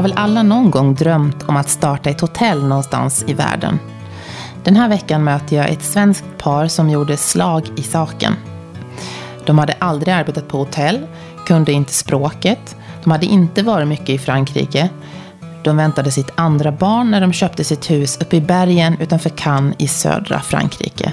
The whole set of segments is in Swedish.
Vi har väl alla någon gång drömt om att starta ett hotell någonstans i världen. Den här veckan möter jag ett svenskt par som gjorde slag i saken. De hade aldrig arbetat på hotell, kunde inte språket, de hade inte varit mycket i Frankrike. De väntade sitt andra barn när de köpte sitt hus uppe i bergen utanför Cannes i södra Frankrike.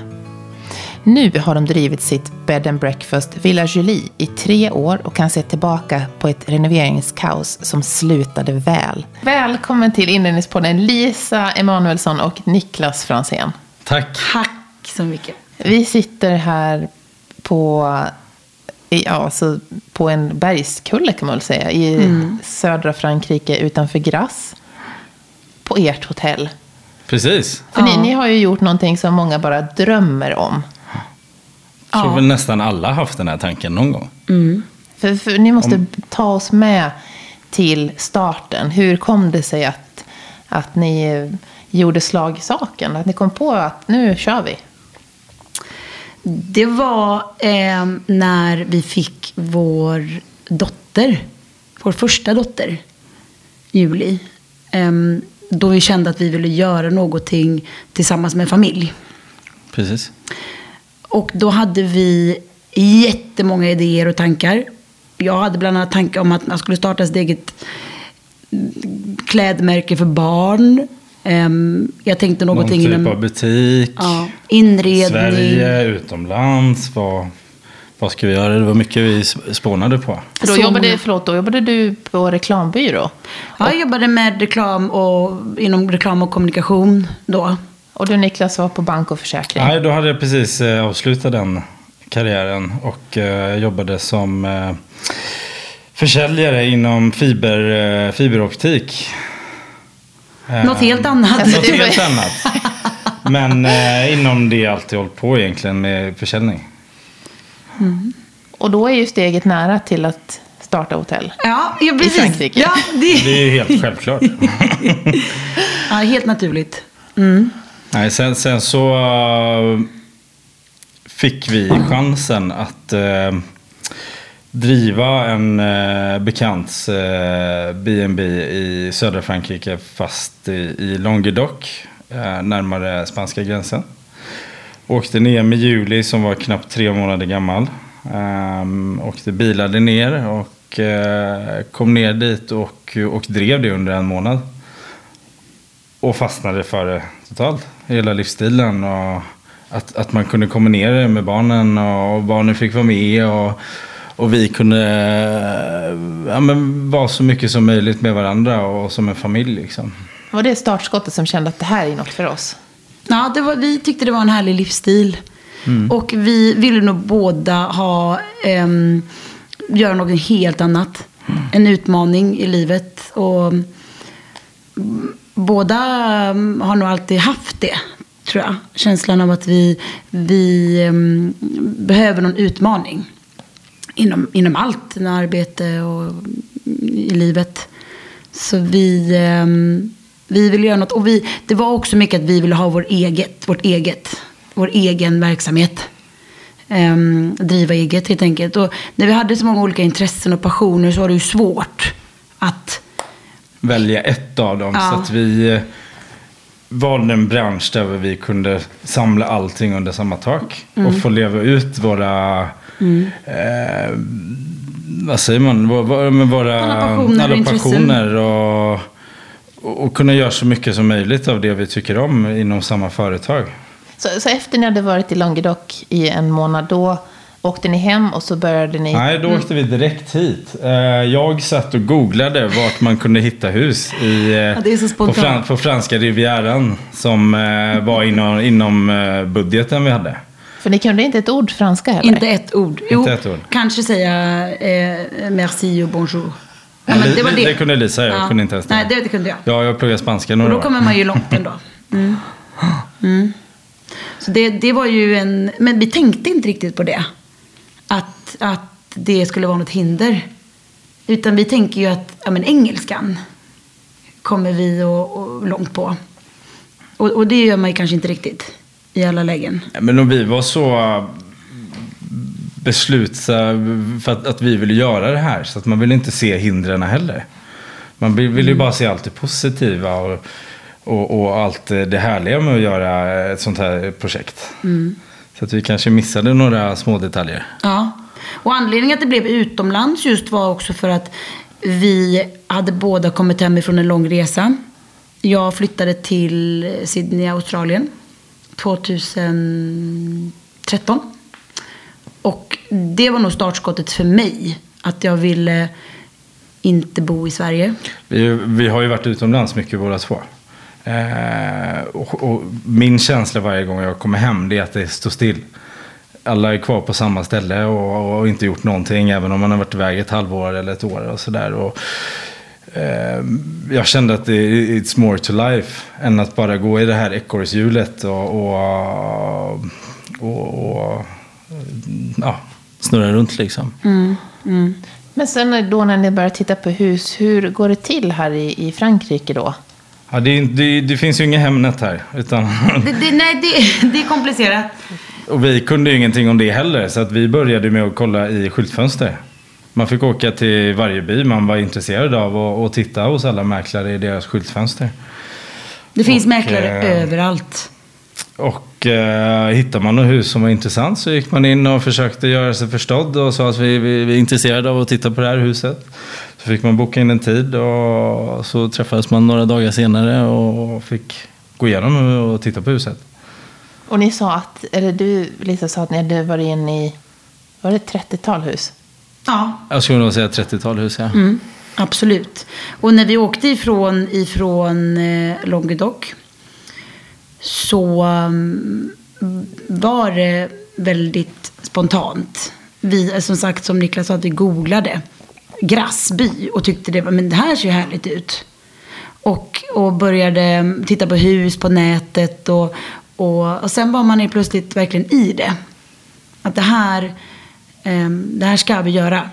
Nu har de drivit sitt bed and breakfast Villa Julie i tre år och kan se tillbaka på ett renoveringskaos som slutade väl. Välkommen till inredningspodden Lisa Emanuelsson och Niklas Fransén. Tack. Tack så mycket. Vi sitter här på, ja, alltså på en bergskulle kan man väl säga, i Mm. södra Frankrike utanför Grasse. På ert hotell. Precis. För ni, ni har ju gjort någonting som många bara drömmer om. Jag tror Ja. väl nästan alla haft den här tanken någon gång. För, för ni måste ta oss med till starten. Hur kom det sig att, att ni eh, gjorde slag i saken? Att ni kom på att nu kör vi? Det var eh, när vi fick vår dotter, vår första dotter, Julie. Eh, då vi kände att vi ville göra någonting tillsammans med familj. Precis. Och då hade vi jättemånga idéer och tankar. Jag hade bland annat tankar om att man skulle starta sitt eget klädmärke för barn. Ehm, Jag tänkte Någon någonting typ inom av butik. ja, inredning. Sverige, utomlands. Vad, vad ska vi göra? Det var mycket vi spånade på. Då, Så jobbade, många- förlåt, då jobbade du på reklambyrå. Ja, jag jobbade med reklam och inom reklam och kommunikation då. Och du Niklas var på bank och försäkring. Nej, då hade jag precis eh, avslutat den karriären och eh, jobbade som eh, försäljare inom fiber, eh, fiberoptik. Eh, Något helt annat. Något helt annat. Men eh, inom det jag alltid hållit på egentligen med försäljning. Och då är ju steget nära till att starta hotell. Ja, ja precis. Frankrike. Ja, det Det är ju helt självklart. ja, helt naturligt. Mm. Nej, sen, sen så uh, fick vi chansen att uh, driva en uh, bekants uh, B&B i södra Frankrike fast i, i Languedoc, närmare spanska gränsen. Åkte ner med Juli som var knappt tre månader gammal. Um, åkte bilade ner och kom ner dit och, och drev det under en månad. Och fastnade för det totalt. Hela livsstilen och att, att man kunde kombinera det med barnen och barnen fick vara med. Och, och vi kunde eh, ja, men vara så mycket som möjligt med varandra och som en familj. Liksom. Var det startskottet som kände att det här är något för oss? Ja, det var, vi tyckte det var en härlig livsstil. Och vi ville nog båda ha, ehm, göra något helt annat. En utmaning i livet. Och mm, båda mm, har nog alltid haft det, tror jag. Känslan av att vi, vi um, behöver någon utmaning. Inom, inom allt, inom arbete och mm, i livet. Så vi, um, vi ville göra något. Och vi, det var också mycket att vi ville ha vår eget, vårt eget, vår egen verksamhet. Um, driva eget helt enkelt. Och när vi hade så många olika intressen och passioner så var det ju svårt att Välja ett av dem. Ja. Så att vi eh, valde en bransch där vi kunde samla allting under samma tak. Mm. Och få leva ut våra... Eh, vad säger man? Våra, våra, med våra Alla passioner och alla passioner och, och, och kunna göra så mycket som möjligt av det vi tycker om inom samma företag. Så, så efter ni hade varit i Languedoc i en månad, då åkte ni hem och så började ni... Nej, då åkte vi direkt hit. Eh, Jag satt och googlade vart man kunde hitta hus i, eh, så på, spontant. fran, på franska rivieran. Som eh, var inom, inom budgeten vi hade. För ni kunde inte ett ord franska heller? Inte ett ord. Jo, ett ord. kanske säga eh, merci och bonjour. Ja, men det var det. det kunde Lisa, jag Ja. kunde inte ens det. Nej, det, det kunde jag. Ja, jag pluggade spanska Och några då år. kommer man ju långt ändå. Mm. Mm. Så det, det var ju en... Men vi tänkte inte riktigt på det. Att, att det skulle vara något hinder. Utan vi tänker ju att ja, men engelskan kommer vi och, och långt på. Och, och det gör man ju kanske inte riktigt i alla lägen. Ja, Men om vi var så eh, beslutsamma för att, att vi ville göra det här. Så att man ville inte se hindren heller. Man vill, vill ju Mm. bara se allt det positiva och, och, och allt det härliga med att göra ett sånt här projekt. Mm. Så att vi kanske missade några små detaljer. Ja. Och anledningen att det blev utomlands just var också för att vi hade båda kommit hem ifrån en lång resa. Jag flyttade till Sydney, Australien 2013. Och det var nog startskottet för mig. Att jag ville inte bo i Sverige. Vi, vi har ju varit utomlands mycket båda två. Eh, och, och min känsla varje gång jag kommer hem det är att det står still. Alla är kvar på samma ställe och, och inte gjort någonting även om man har varit iväg ett halvår eller ett år och sådär. Och, eh, jag kände att det it's more to life än att bara gå i det här ekorrhjulet och, och, och, och ja, snurra runt liksom. Men sen då när ni börjar titta på hus, hur går det till här i, i Frankrike då? Ja, det, det, det finns ju inga Hemnet här. Utan Det, det, nej, det, det är komplicerat. Och vi kunde ju ingenting om det heller. Så att vi började med att kolla i skyltfönster. Man fick åka till varje by man var intresserad av och, och titta hos alla mäklare i deras skyltfönster. Det finns Och, mäklare eh, överallt. Och eh, hittar man något hus som var intressant så gick man in och försökte göra sig förstådd och sa att vi, vi, vi är intresserade av att titta på det här huset. Så fick man boka in en tid och så träffades man några dagar senare och fick gå igenom och titta på huset. Och ni sa att, eller du Lisa sa att ni hade varit inne i, var det 30-tal hus? Ja, Jag skulle nog säga 30-tal hus, ja. Mm, absolut. Och när vi åkte ifrån, ifrån eh, Languedoc så um, var det väldigt spontant. Vi, eh, som sagt, som Niklas sa, att vi googlade Grassby och tyckte det, var, men det här ser ju härligt ut. Och, och började titta på hus på nätet och, och, och sen var man ju plötsligt verkligen i det. Att det här, ehm, det här ska vi göra.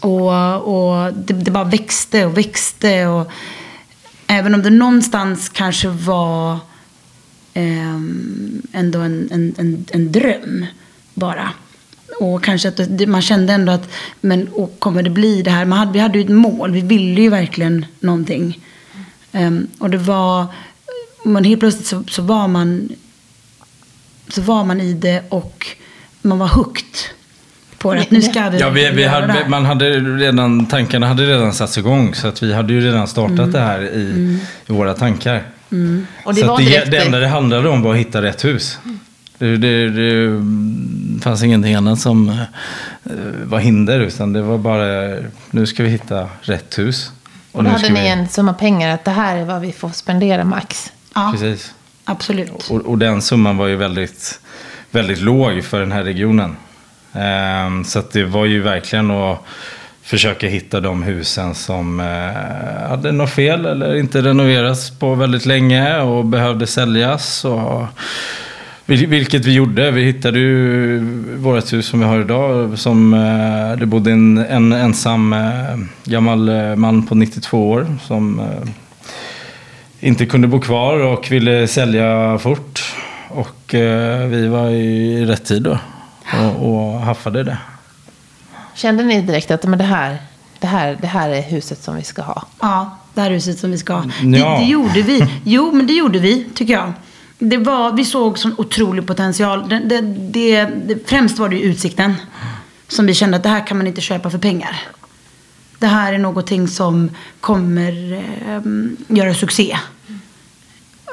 Och, och det, det bara växte och växte. Och även om det någonstans kanske var ehm, ändå en, en, en, en dröm bara. Och kanske att det, man kände ändå att, men och kommer det bli det här? Man hade, vi hade ju ett mål, vi ville ju verkligen någonting. Um, och det var, men helt plötsligt så, så var man så var man i det och man var hooked på det. Att nu ska vi Ja, vi, vi hade, man hade redan, tankarna hade redan satts igång. Så att vi hade ju redan startat Mm. det här i, i våra tankar. Och det så var det, direkt det enda det handlade om var att hitta rätt hus. Det, det, det fanns ingenting annat som eh, var hinder. Utan det var bara, nu ska vi hitta rätt hus. Och då nu hade ska ni vi- en summa pengar att det här är vad vi får spendera max. Ja, Precis. absolut. Och, och den summan var ju väldigt, väldigt låg för den här regionen. Ehm, så det var ju verkligen att försöka hitta de husen som eh, hade något fel eller inte renoverats på väldigt länge och behövde säljas. Och, vil- vilket vi gjorde. Vi hittade ju vårt hus som vi har idag. Som, eh, det bodde en, en ensam eh, gammal eh, man på 92 år som eh, inte kunde bo kvar och ville sälja fort. Och eh, vi var i rätt tid då och, och haffade det. Kände ni direkt att men det, här, det, här, det här är huset som vi ska ha? Ja, det här huset som vi ska ha. Ja. Det, det gjorde vi. Jo, men det gjorde vi, tycker jag. Det var, vi såg sån otrolig potential. Det, det, det, det, främst var det ju utsikten. Som vi kände att det här kan man inte köpa för pengar. Det här är någonting som kommer eh, göra succé.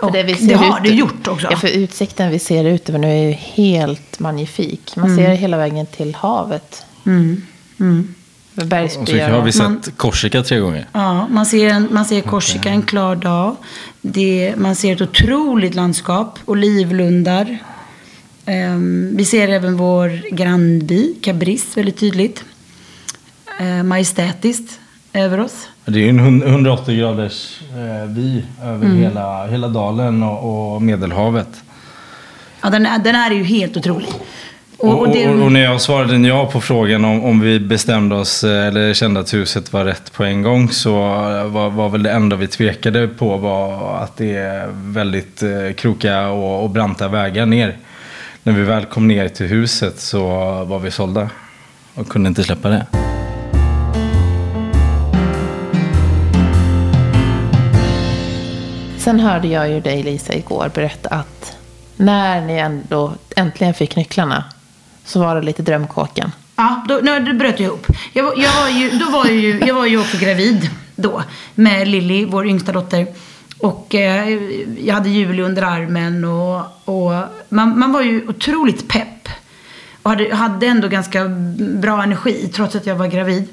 Och det, vi ser har ut- det gjort också. Ja, för utsikten vi ser ut över nu är ju helt magnifik. Man ser hela vägen till havet. Mm. Mm. Och så har vi sett Man- Korsika tre gånger. Ja, man ser, en, man ser Korsika en klar dag. Det, man ser ett otroligt landskap, olivlundar. Ehm, vi ser även vår grannby, Cabris, väldigt tydligt. Uh, majestätiskt över oss. Det är ju en hund- 180 graders eh, vy över hela, hela dalen och, och Medelhavet. Ja, den, är- den här är ju helt otrolig. Och, Och, det, och, när jag svarade ja på frågan om, om vi bestämde oss eh, eller kände att huset var rätt på en gång så var, var väl det enda vi tvekade på var att det är väldigt eh, krokiga och, och branta vägar ner. När vi väl kom ner till huset så var vi sålda och kunde inte släppa det. Sen hörde jag ju dig Lisa igår berätta att när ni ändå äntligen fick nycklarna så var det lite drömkåken. Ja, då, nej, då bröt jag ihop. Jag, var- jag, var ju, då var jag, ju, jag var ju också gravid då med Lilly, vår yngsta dotter. Och eh, jag hade Julie under armen och, och man, man var ju otroligt pepp. Och hade, hade ändå ganska bra energi trots att jag var gravid.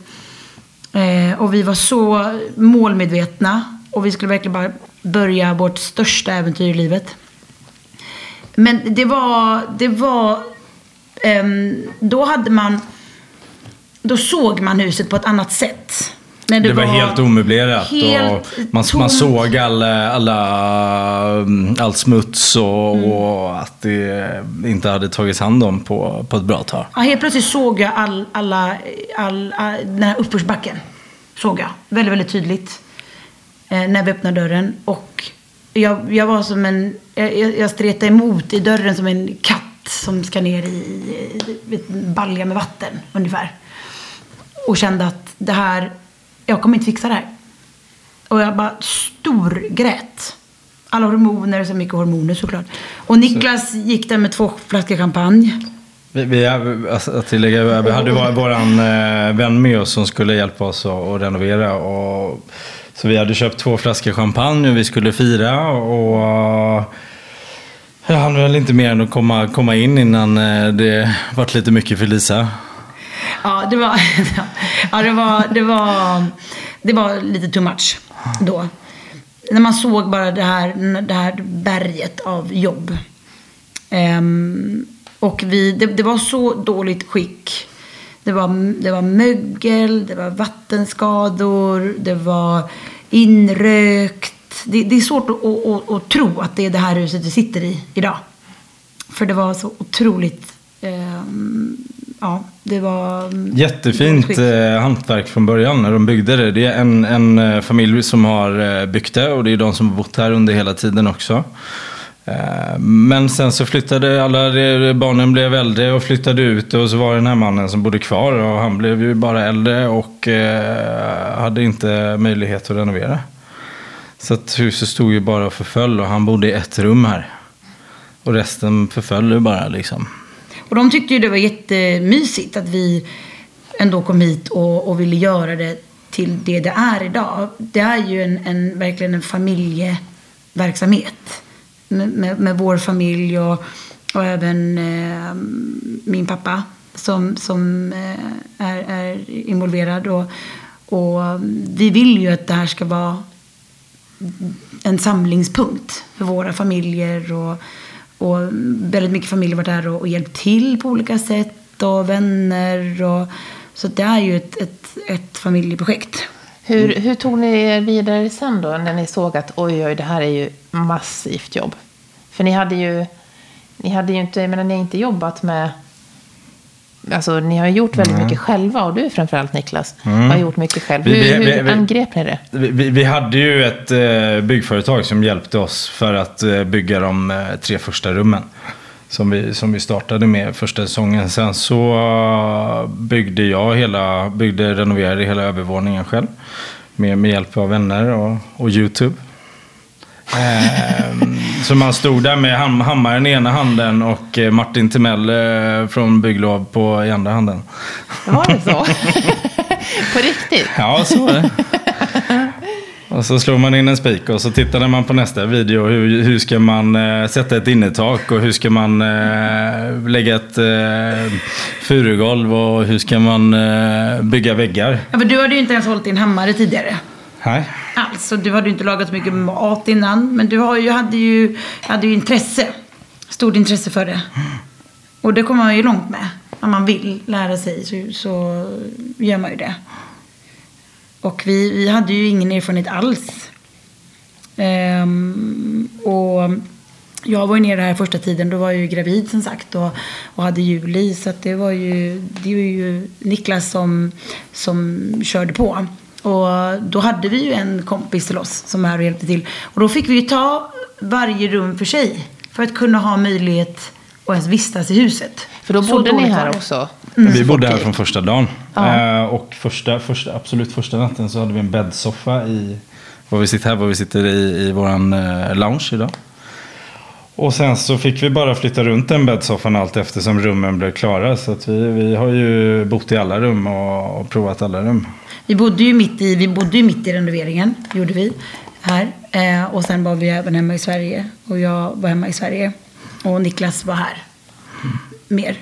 Eh, och vi var så målmedvetna och vi skulle verkligen bara börja vårt största äventyr i livet. Men det var, det var, ehm, då hade man, då såg man huset på ett annat sätt. När Det, var, helt omöblerat helt och man, man såg alla, alla, mm, all smuts och, Mm. och att det inte hade tagits hand om på, på ett bra tag. Ja, helt plötsligt såg jag all, alla, all, all, den här uppförsbacken. Såg jag väldigt, väldigt tydligt. Eh, när vi öppnade dörren. Och jag, jag var som en, jag, jag stretade emot i dörren som en katt som ska ner i, i balja med vatten ungefär. Och kände att det här, jag kommer inte fixa det här. Och jag bara storgrät. Alla hormoner, så mycket hormoner såklart. Och Niklas gick där med två flaskor champagne. Vi, vi, alltså, att tillägga, vi hade vår, våran eh, vän med oss som skulle hjälpa oss att renovera. Och, så vi hade köpt två flaskor champagne och vi skulle fira. Och jag hann väl inte mer än att komma, komma in innan eh, det vart lite mycket för Lisa. Ja, det var, ja, det var, det var, det var lite too much då. När man såg bara det här, det här berget av jobb. Ehm, och vi, det, det var så dåligt skick. Det var, det var mögel, det var vattenskador, det var inrökt. Det, det är svårt att, att, att, tro att det är det här huset vi sitter i idag. För det var så otroligt... ehm, ja, det var... Jättefint skick. eh, hantverk från början när de byggde det. Det är en, en eh, familj som har eh, byggt det och det är de som har bott här under hela tiden också. Eh, men sen så flyttade alla, barnen blev äldre och flyttade ut och så var det den här mannen som bodde kvar och han blev ju bara äldre och eh, hade inte möjlighet att renovera. Så att huset stod ju bara och förföll och han bodde i ett rum här. Och resten förföll ju bara liksom. Och de tyckte ju det var jättemysigt att vi ändå kom hit och, och ville göra det till det det är idag. Det är ju en, en, verkligen en familjeverksamhet. Med, med, vår familj och, och även eh, min pappa som, som eh, är, är involverad. Och, och vi vill ju att det här ska vara en samlingspunkt för våra familjer. Och, och väldigt mycket familjer har varit här och, och hjälpt till på olika sätt. Och vänner. Och, så det är ju ett, ett, ett familjeprojekt. Hur, hur tog ni er vidare sen då när ni såg att oj, oj, det här är ju massivt jobb? För ni hade ju, ni hade ju inte, jag menar, ni har inte jobbat med, alltså ni har gjort väldigt mycket själva och du framförallt Niklas har gjort mycket själv. Hur, vi- vi- hur angrep ni det? Vi, vi, vi hade ju ett eh, byggföretag som hjälpte oss för att eh, bygga de eh, tre första rummen. Som vi, som vi startade med första säsongen. Sen så eh, byggde jag hela, byggde, renoverade hela övervåningen själv. Med, med hjälp av vänner och, och YouTube. Ehm, så man stod där med ham- hammaren i ena handen och eh, Martin Timell eh, från Bygglov på i andra handen. Var det så? På riktigt? Ja, så var det. Och så slog man in en spik och så tittade man på nästa video. Hur, hur ska man eh, sätta ett innertak och hur ska man eh, lägga ett eh, furugolv och hur ska man eh, bygga väggar. Ja, för du hade ju inte ens hållit din hammare tidigare. Nej. Och du hade ju inte lagat så mycket mat innan. Men du har ju, hade, ju, hade ju intresse. Stort intresse för det. Och det kommer man ju långt med. Om man vill lära sig så, så gör man ju det. Och vi, vi hade ju ingen erfarenhet alls. Ehm, och jag var ju nere här första tiden. Då var jag ju gravid som sagt och, och hade Julie. Så det var ju, det var ju Niklas som, som körde på. Och då hade vi ju en kompis till oss som är och hjälpte till. Och då fick vi ju ta varje rum för sig. För att kunna ha möjlighet att ens vistas i huset. För då bodde ni här var också? Vi bodde här från första dagen. Ja. Eh, och första, första, absolut första natten så hade vi en bäddsoffa i var vi sitter här var vi sitter i, i våran eh, lounge idag. Och sen så fick vi bara flytta runt den bäddsoffan allt eftersom rummen blev klara. Så att vi, vi har ju bott i alla rum och, och provat alla rum. Vi bodde ju mitt i, vi bodde ju mitt i renoveringen, gjorde vi. Här. Eh, och sen var vi även hemma i Sverige. Och jag var hemma i Sverige. Och Niklas var här. Mer.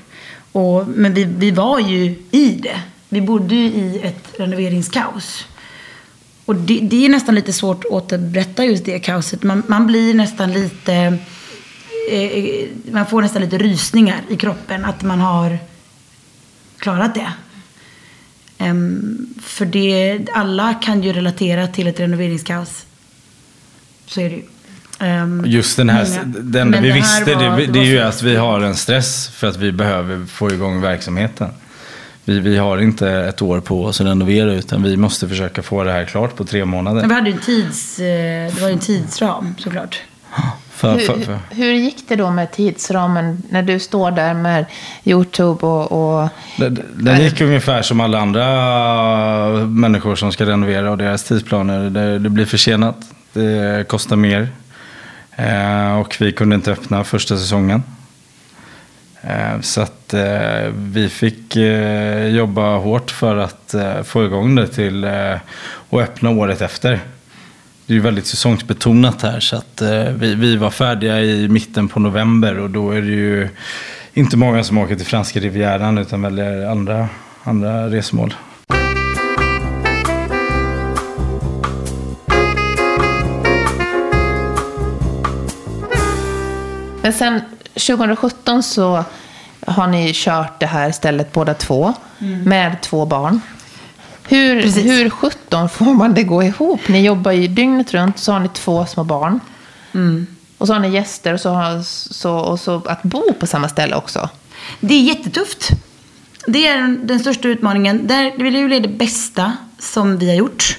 Och, men vi, vi var ju i det. Vi bodde ju i ett renoveringskaos. Och det, det är nästan lite svårt att återberätta just det kaoset. Man, man blir nästan lite... Eh, eh man får nästan lite rysningar i kroppen att man har klarat det. Um, för det, alla kan ju relatera till ett renoveringskaos. Så är det ju. Ehm, Just den här, det enda Men vi här visste var- det, det, är ju att vi har en stress för att vi behöver få igång verksamheten. Vi, vi har inte ett år på oss att renovera utan vi måste försöka få det här klart på tre månader. Men vi hade ju en tids, eh, det var ju en tidsram såklart. För, för, Hur, för. hur gick det då med tidsramen när du står där med YouTube och... och Det- Den gick ungefär som alla andra människor som ska renovera och deras tidsplaner. Det, det blir försenat, det kostar mer. Eh, och vi kunde inte öppna första säsongen. Eh, så att eh, vi fick eh, jobba hårt för att eh, få igång det till eh, och öppna året efter. Det är ju väldigt säsongsbetonat här så att eh, vi, vi var färdiga i mitten på november och då är det ju inte många som åker till franska rivieran utan väljer andra, andra resmål. Men sen 2017 så har ni kört det här stället båda två med två barn. Hur, Precis. hur 17 får man det gå ihop? Ni jobbar ju dygnet runt, så har ni två små barn. Och så har ni gäster och så, har, så, och så att bo på samma ställe också. Det är jättetufft. Det är den- största utmaningen. Där, det är ju det bästa som vi har gjort.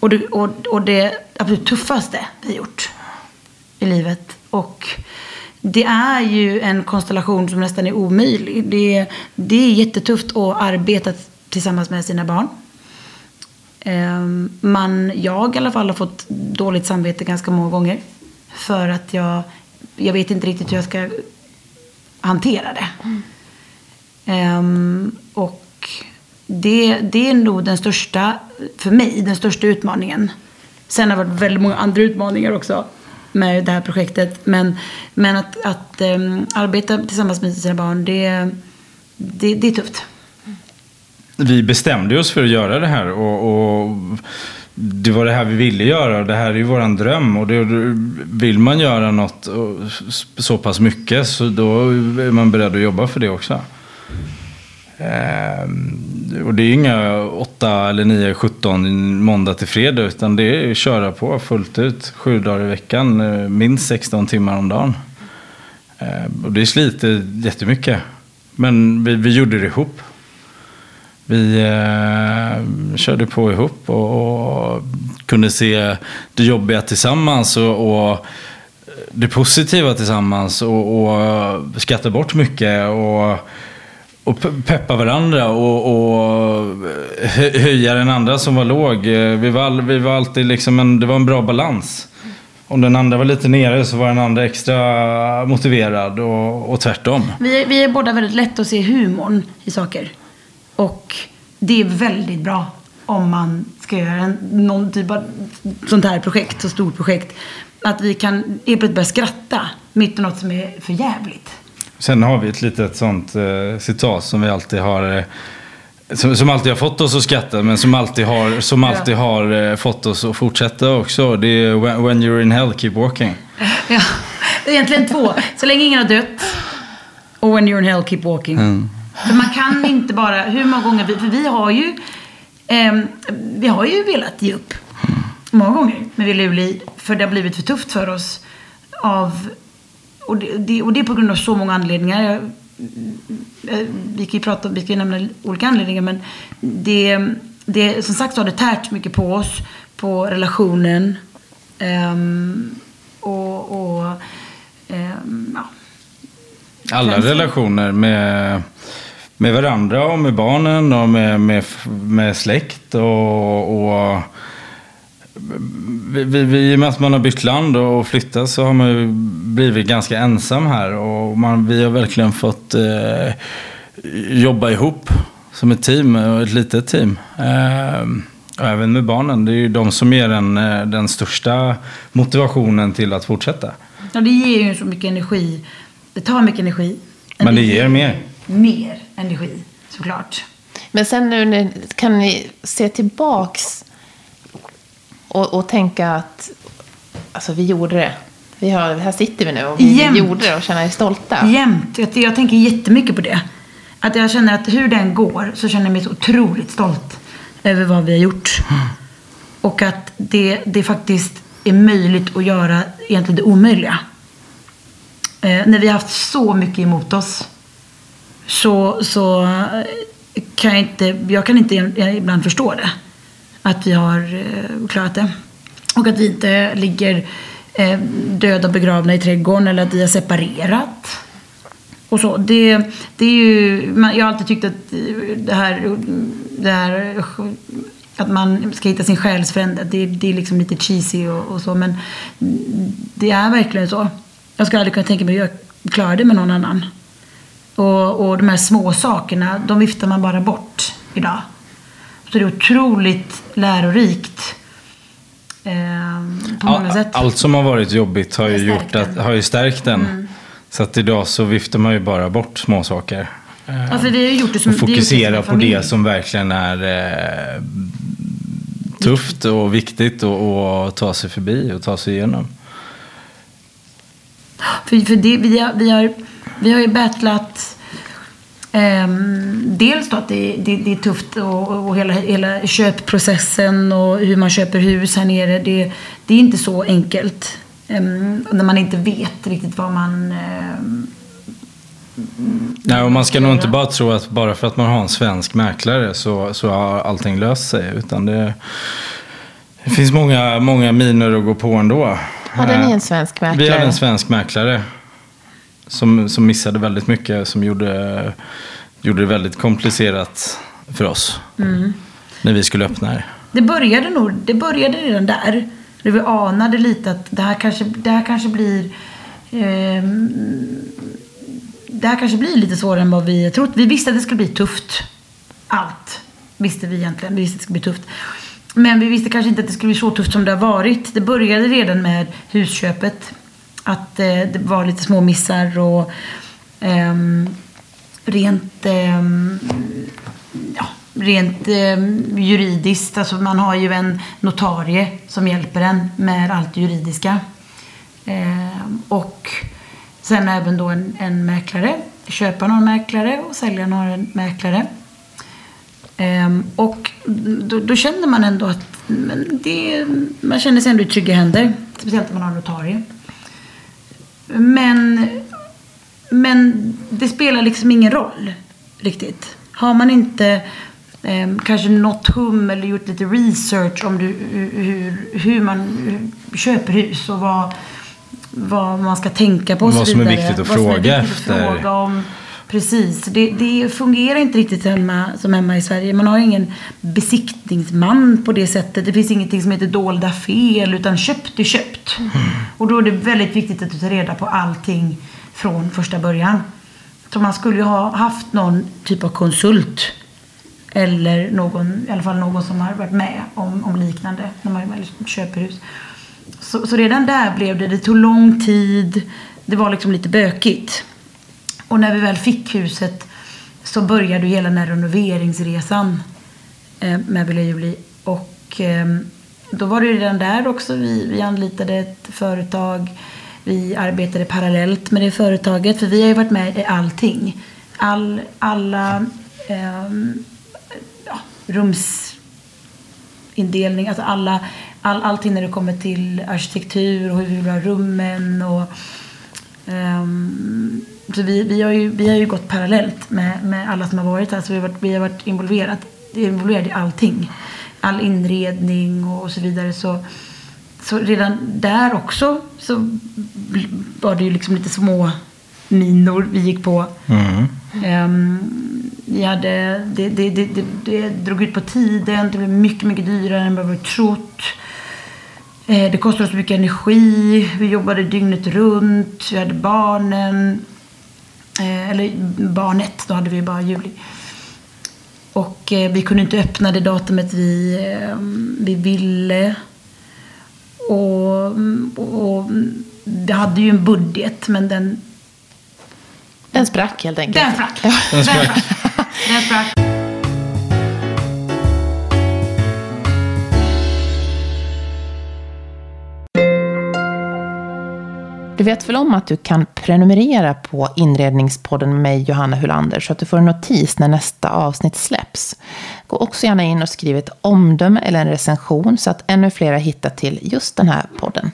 Och det, och, och det absolut tuffaste vi har gjort i livet. Och det är ju en konstellation som nästan är omöjlig. Det, det är jättetufft att arbeta tillsammans med sina barn. Ehm, Man, jag i alla fall har fått dåligt samvete ganska många gånger. För att jag, jag vet inte riktigt hur jag ska hantera det. Ehm, och det, det är nog den största, för mig, den största utmaningen. Sen har det varit väldigt många andra utmaningar också med det här projektet. Men, men att, att um, arbeta tillsammans med sina barn, det, det, det är tufft. Vi bestämde oss för att göra det här och, och det var det här vi ville göra och det här är ju våran dröm. Och det, vill man göra något så pass mycket så då är man beredd att jobba för det också. Ehm, och det är inga 8 eller 9, 17 måndag till fredag utan det är att köra på fullt ut. Sju dagar i veckan, eh, minst 16 timmar om dagen. Eh, och det sliter jättemycket. Men vi, vi gjorde det ihop. Vi eh, körde på ihop och, och kunde se det jobbiga tillsammans och, och det positiva tillsammans och, och skratta bort mycket och, och peppa varandra och, och eh, höja den andra som var låg. Eh, vi var, vi var alltid liksom en, det var en bra balans. Om den andra var lite nere så var den andra extra motiverad och, och tvärtom. Vi är, vi är båda väldigt lätt att se humorn i saker. Och det är väldigt bra om man ska göra en, någon typ av sånt här projekt, så stort projekt. Att vi kan helt plötsligt börja skratta mitt i något som är för jävligt. Sen har vi ett litet sånt eh, citat som vi alltid har eh, som, som alltid har fått oss att skratta men som alltid har, som alltid har eh, fått oss att fortsätta också. Det är when, when you're in hell, keep walking. Ja, det är egentligen två. Så länge ingen har dött. Och when you're in hell, keep walking. För man kan inte bara, hur många gånger, vi, för vi har ju, ehm, vi har ju velat ge upp. Många gånger med Ville Uli, för det har blivit för tufft för oss. Av, och, det, det, och det är på grund av så många anledningar. Jag, vi kan ju prata, vi kan nämna olika anledningar men det, det, som sagt så har det tärt mycket på oss, på relationen. ehm, och, och ehm, ja. Alla relationer med, med varandra och med barnen och med, med, med släkt och, och vi, vi, I och med att man har bytt land och flyttat så har man ju blivit ganska ensam här. Och man, vi har verkligen fått eh, jobba ihop som ett team, och ett litet team. Eh, och även med barnen. Det är ju de som ger en, eh, den största motivationen till att fortsätta. Ja, det ger ju så mycket energi. Det tar mycket energi. Men det ger mer. Mer energi, såklart. Men sen nu kan ni se tillbaks och, och tänka att alltså, vi gjorde det. Vi har, här sitter vi nu och vi Jämt. gjorde det och känner er stolta. Jämt. Jag, jag tänker jättemycket på det. Att jag känner att hur den går så känner jag mig så otroligt stolt över vad vi har gjort. Och att det, det faktiskt är möjligt att göra egentligen det omöjliga. Eh, när vi har haft så mycket emot oss så, så eh, kan jag inte, jag kan inte ibland förstå det. Att vi har eh, klarat det. Och att vi inte ligger eh, döda och begravna i trädgården eller att vi har separerat. Och så. Det, det är ju, jag har alltid tyckt att eh, det här, det här att man ska hitta sin själsfrände. Det, det är liksom lite cheesy och, och, så men det är verkligen så. Jag skulle aldrig kunna tänka mig att jag klarar det med någon annan. Och, och de här små sakerna, de viftar man bara bort idag. Så det är otroligt lärorikt. Eh, på många All, sätt. allt som har varit jobbigt har ju, gjort att, har ju stärkt den. Mm. Så att idag så viftar man ju bara bort små saker. Ja, för vi har gjort det som, och gjort det som fokusera på det som verkligen är eh, tufft och viktigt och, och ta sig förbi och ta sig igenom. För, för det, vi, har, vi, har, vi har ju battlat dels då att det, det, det är tufft och, och hela, hela köpprocessen och hur man köper hus här nere. Det, det är inte så enkelt. Ehm, när man inte vet riktigt vad man... ehm, Nej, och man ska nog inte bara tro att bara för att man har en svensk mäklare så, så har allting löst sig. Utan det, det finns många, många miner att gå på ändå. Hade ni Eh, en svensk mäklare? Vi hade en svensk mäklare som, som missade väldigt mycket. Som gjorde, gjorde det väldigt komplicerat för oss. Mm. När vi skulle öppna här. Det började nog, det började redan där. Där vi anade lite att det här kanske, det här kanske blir ehm, det här kanske blir lite svårare än vad vi trott. Vi visste att det skulle bli tufft. Allt visste vi egentligen. Vi visste att det skulle bli tufft. Men vi visste kanske inte att det skulle bli så tufft som det har varit. Det började redan med husköpet. Att eh, det var lite små missar och ehm, rent ehm, ja, rent eh, juridiskt. Alltså man har ju en notarie som hjälper en med allt det juridiska. Eh, och sen även då en, en mäklare. Köparen har en mäklare och säljaren har en mäklare. Ehm, och då, då känner man ändå att men det, man känner sig ändå i trygga händer. Speciellt om man har en notarie. Men, men det spelar liksom ingen roll riktigt. Har man inte eh, kanske nått hum eller gjort lite research om du, hur, hur man köper hus och vad, vad man ska tänka på och Vad så som är vidare. viktigt att Vad som är fråga viktigt att efter. fråga om. Precis. Det, det fungerar inte riktigt hemma, som hemma i Sverige. Man har ingen besiktningsman på det sättet. Det finns ingenting som heter dolda fel, utan köpt är köpt. Och då är det väldigt viktigt att du tar reda på allting från första början. Så man skulle ju ha haft någon typ av konsult. Eller någon, i alla fall någon som har varit med om, om liknande när man väl köper hus. Så, så redan där blev det, det tog lång tid. Det var liksom lite bökigt. Och när vi väl fick huset så började hela den här renoveringsresan eh, med Villa Juli. Och eh, då var det ju redan där också. Vi, vi anlitade ett företag. Vi arbetade parallellt med det företaget. För vi har ju varit med i allting. All, alla eh, ja, rumsindelning, alltså alla, all, allting när det kommer till arkitektur och hur vi vill ha rummen. Och, eh, så vi, vi, har ju, vi har ju gått parallellt med, med alla som har varit här. Så vi har varit, vi har varit involverat, involverade i allting. All inredning och så vidare. Så, så redan där också så var det ju liksom lite små minor vi gick på. Mm. Ehm, vi hade, det, det, det, det, det drog ut på tiden, det blev mycket, mycket dyrare än vad vi trott. Eh, det kostade oss mycket energi. Vi jobbade dygnet runt. Vi hade barnen. Eh, eller barnet, då hade vi bara Juli. Och eh, vi kunde inte öppna det datumet vi, eh, vi ville. Och, och vi hade ju en budget, men den... Den sprack helt enkelt. Den sprack. Ja. Den sprack. Den sprack. Du vet väl om att du kan prenumerera på Inredningspodden med mig, Johanna Hulander, så att du får en notis när nästa avsnitt släpps. Gå också gärna in och skriv ett omdöme eller en recension så att ännu fler hittar till just den här podden.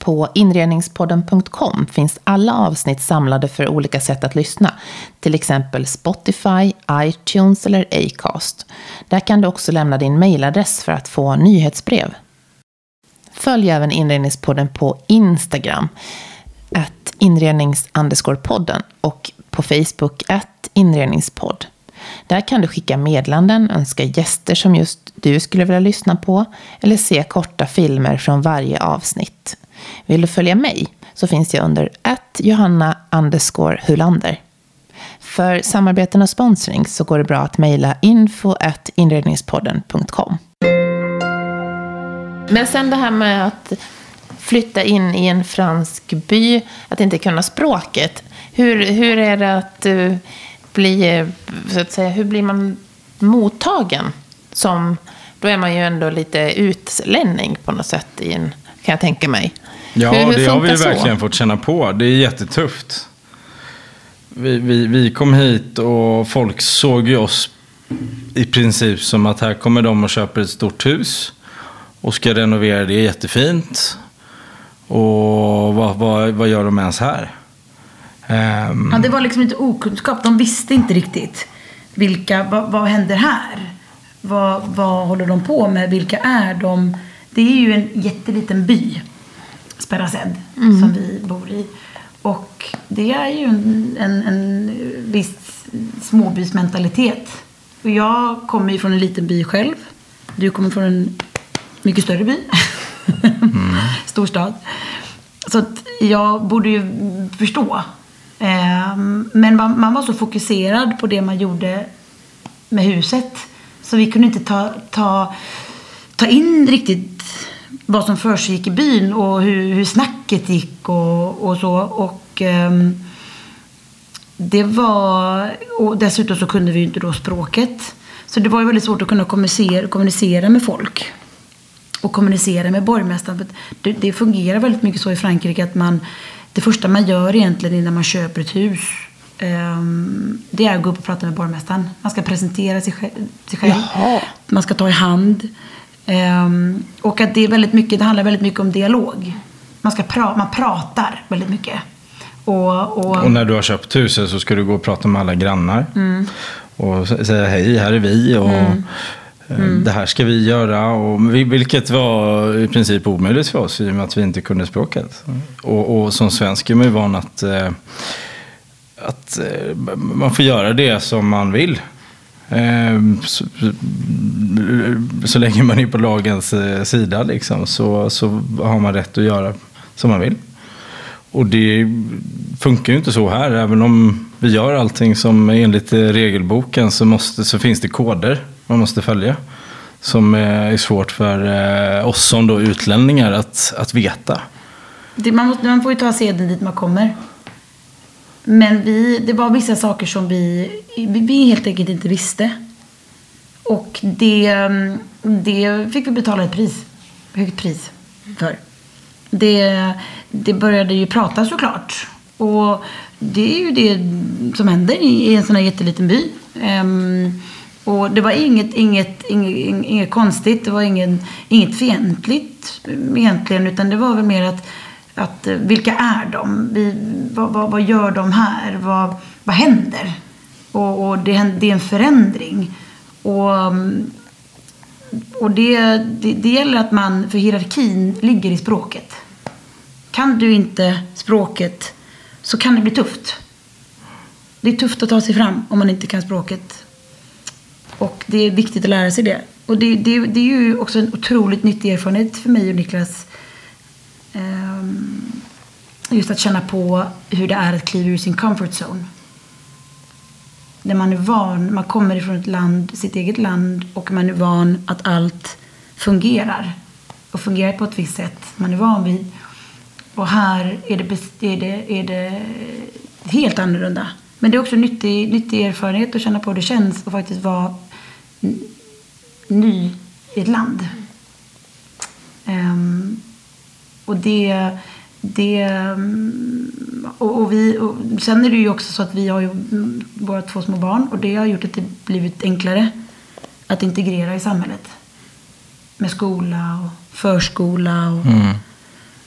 På inredningspodden.com finns alla avsnitt samlade för olika sätt att lyssna, till exempel Spotify, iTunes eller Acast. Där kan du också lämna din mejladress för att få nyhetsbrev. Följ även Inredningspodden på Instagram, att inrednings podden och på Facebook, att inredningspodd. Där kan du skicka medlanden, önska gäster som just du skulle vilja lyssna på eller se korta filmer från varje avsnitt. Vill du följa mig så finns jag under att Johanna Hulander. För samarbeten och sponsring så går det bra att mejla info at inredningspodden.com. Men sen det här med att flytta in i en fransk by, att inte kunna språket. Hur, hur är det att uh, bli, så att säga, hur blir man mottagen? Som, då är man ju ändå lite utlänning på något sätt, i en, kan jag tänka mig. Ja, hur, hur det har vi så? verkligen fått känna på. Det är jättetufft. Vi, vi, vi kom hit och folk såg ju oss i princip som att här kommer de och köper ett stort hus och ska renovera det jättefint. Och vad, vad, vad gör de ens här? Ehm, Ja, det var liksom lite okunskap. De visste inte riktigt vilka, vad, vad händer här? Vad, vad håller de på med? Vilka är de? Det är ju en jätteliten by, Sperrased, som vi bor i. Och det är ju en, en, en viss småbysmentalitet. Och jag kommer ju från en liten by själv. Du kommer från en mycket större by. Storstad. Så jag borde ju förstå. Ehm, Men man, var så fokuserad på det man gjorde med huset. Så vi kunde inte ta, ta, ta in riktigt vad som försiggick i byn och hur, hur snacket gick och, och så. Och ehm, det var... Och dessutom så kunde vi ju inte då språket. Så det var ju väldigt svårt att kunna kommunicera, kommunicera med folk och kommunicera med borgmästaren. Det, det fungerar väldigt mycket så i Frankrike att man, det första man gör egentligen innan man köper ett hus ehm, det är att gå upp och prata med borgmästaren. Man ska presentera sig själv. Jaha. Man ska ta i hand. Ehm, och att det, är väldigt mycket, det handlar väldigt mycket om dialog. Man, ska pra, man pratar väldigt mycket. Och, och, Och när du har köpt huset så ska du gå och prata med alla grannar. Mm. Och säga hej, här är vi. Och Mm. Det här ska vi göra. Och, vilket var i princip omöjligt för oss i och med att vi inte kunde språket. Och, och som svensk är man ju van att, eh, att eh, man får göra det som man vill. Eh, Så, så länge man är på lagens eh, sida liksom, så, så har man rätt att göra som man vill. Och det funkar ju inte så här. Även om vi gör allting som enligt eh, regelboken så, måste, så finns det koder man måste följa. Som eh, är svårt för eh, oss som då utlänningar att, att veta. Det, man, måste, man får ju ta seden dit man kommer. Men vi, det var vissa saker som vi, vi, vi helt enkelt inte visste. Och det, mm, det fick vi betala ett pris. Högt pris för. Det, det började ju prata såklart. Och det är ju det som händer i, en sån här jätteliten by. Um, och det var inget, inget, inget, inget konstigt, det var ingen, inget fientligt egentligen. Utan det var väl mer att, att eh, vilka är de? Vi, vad, vad, vad gör de här? Vad, vad händer? Och, och det, det är en förändring. Och, mm, och det, det, det gäller att man, för hierarkin ligger i språket. Kan du inte språket så kan det bli tufft. Det är tufft att ta sig fram om man inte kan språket. Och det är viktigt att lära sig det. Och det, det, det är ju också en otroligt nyttig erfarenhet för mig och Niklas. Um, just att känna på hur det är att kliva ur sin comfort zone. När man är van, man kommer ifrån ett land, sitt eget land och man är van att allt fungerar. Och fungerar på ett visst sätt man är van vid. Och här är det, är det, är det helt annorlunda. Men det är också nyttig, nyttig erfarenhet att känna på hur det känns att faktiskt vara ny i ett land. Um, och det... det och, och vi, och sen är det ju också så att vi har ju våra två små barn och det har gjort att det blivit enklare att integrera i samhället. Med skola och förskola. Och, mm.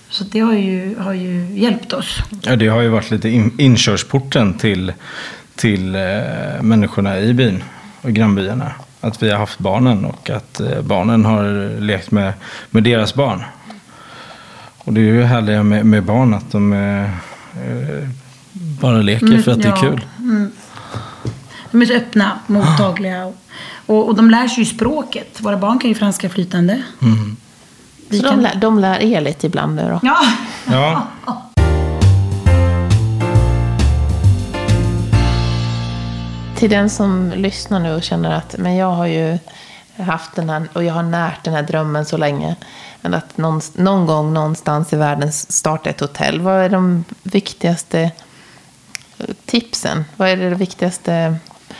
Så det har ju, har ju hjälpt oss. Ja, det har ju varit lite in, inkörsporten till, till eh, människorna i byn och grannbyarna. Att vi har haft barnen och att eh, barnen har lekt med, med deras barn. Och det är ju härliga med, med barn att de eh, eh, bara leker för att det är Ja, kul. Mm. De är så öppna, mottagliga. Och, och, de lär sig ju språket. Våra barn kan ju franska flytande. Vi de kan... lär, de lär er lite ibland nu då? Ja. Ja, Till den som lyssnar nu och känner att men jag har ju haft den här och jag har närt den här drömmen så länge. Men att någon, någon gång någonstans i världen starta ett hotell. Vad är de viktigaste tipsen? Vad är det viktigaste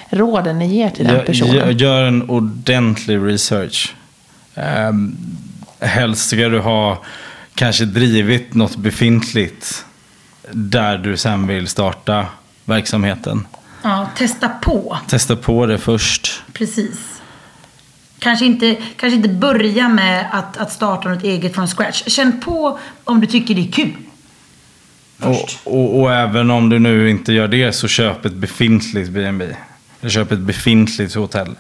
råden ni ger till den personen? gör- gör en ordentlig research. Helst ska du ha kanske drivit något befintligt där du sen vill starta verksamheten. ja, testa på. Testa på det först. Precis. Kanske inte, kanske inte börja med att, att starta något eget från scratch. Känn på om du tycker det är kul. Och, och, och även om du nu inte gör det så köp ett befintligt B&B. Eller köp ett befintligt hotell.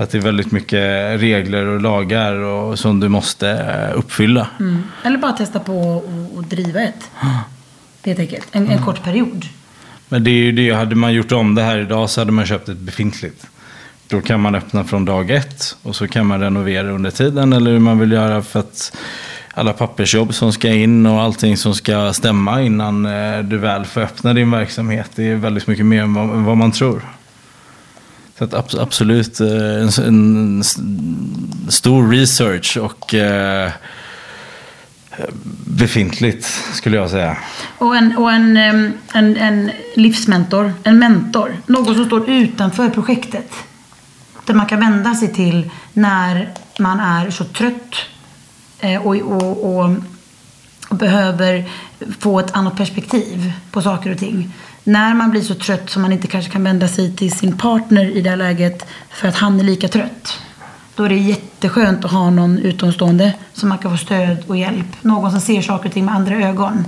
För att det är väldigt mycket regler och lagar och, som du måste eh, uppfylla. Mm. Eller bara testa på och, och driva ett. Helt enkelt. En, en kort period. Men det är ju det, hade man gjort om det här idag så hade man köpt ett befintligt. Då kan man öppna från dag ett och så kan man renovera under tiden eller hur man vill göra för att alla pappersjobb som ska in och allting som ska stämma innan eh, du väl får öppna din verksamhet. Det är väldigt mycket mer än vad, än vad man tror. Så att absolut eh, en, en stor research och eh, befintligt skulle jag säga. Och en, och en, en, en livsmentor, en mentor. Någon som står utanför projektet. Där man kan vända sig till när man är så trött och, och, och, och behöver få ett annat perspektiv på saker och ting. När man blir så trött som man inte kanske kan vända sig till sin partner i det här läget för att han är lika trött. Då är det jätteskönt att ha någon utomstående som man kan få stöd och hjälp. Någon som ser saker och ting med andra ögon.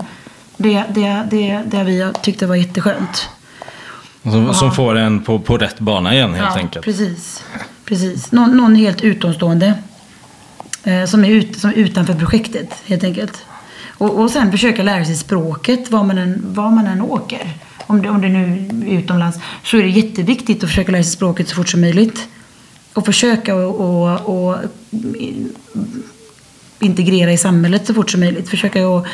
Det, det, det, det vi tyckte var jätteskönt. Som, som får en på, på rätt bana igen helt enkelt. Precis. precis. Någon, någon helt utomstående. Eh, som, är ut, som är utanför projektet helt enkelt. Och, och sen försöka lära sig språket var man än, var man än åker. Om det, om det nu är utomlands. Så är det jätteviktigt att försöka lära sig språket så fort som möjligt. Och försöka och, och, och integrera i samhället så fort som möjligt. Försöka att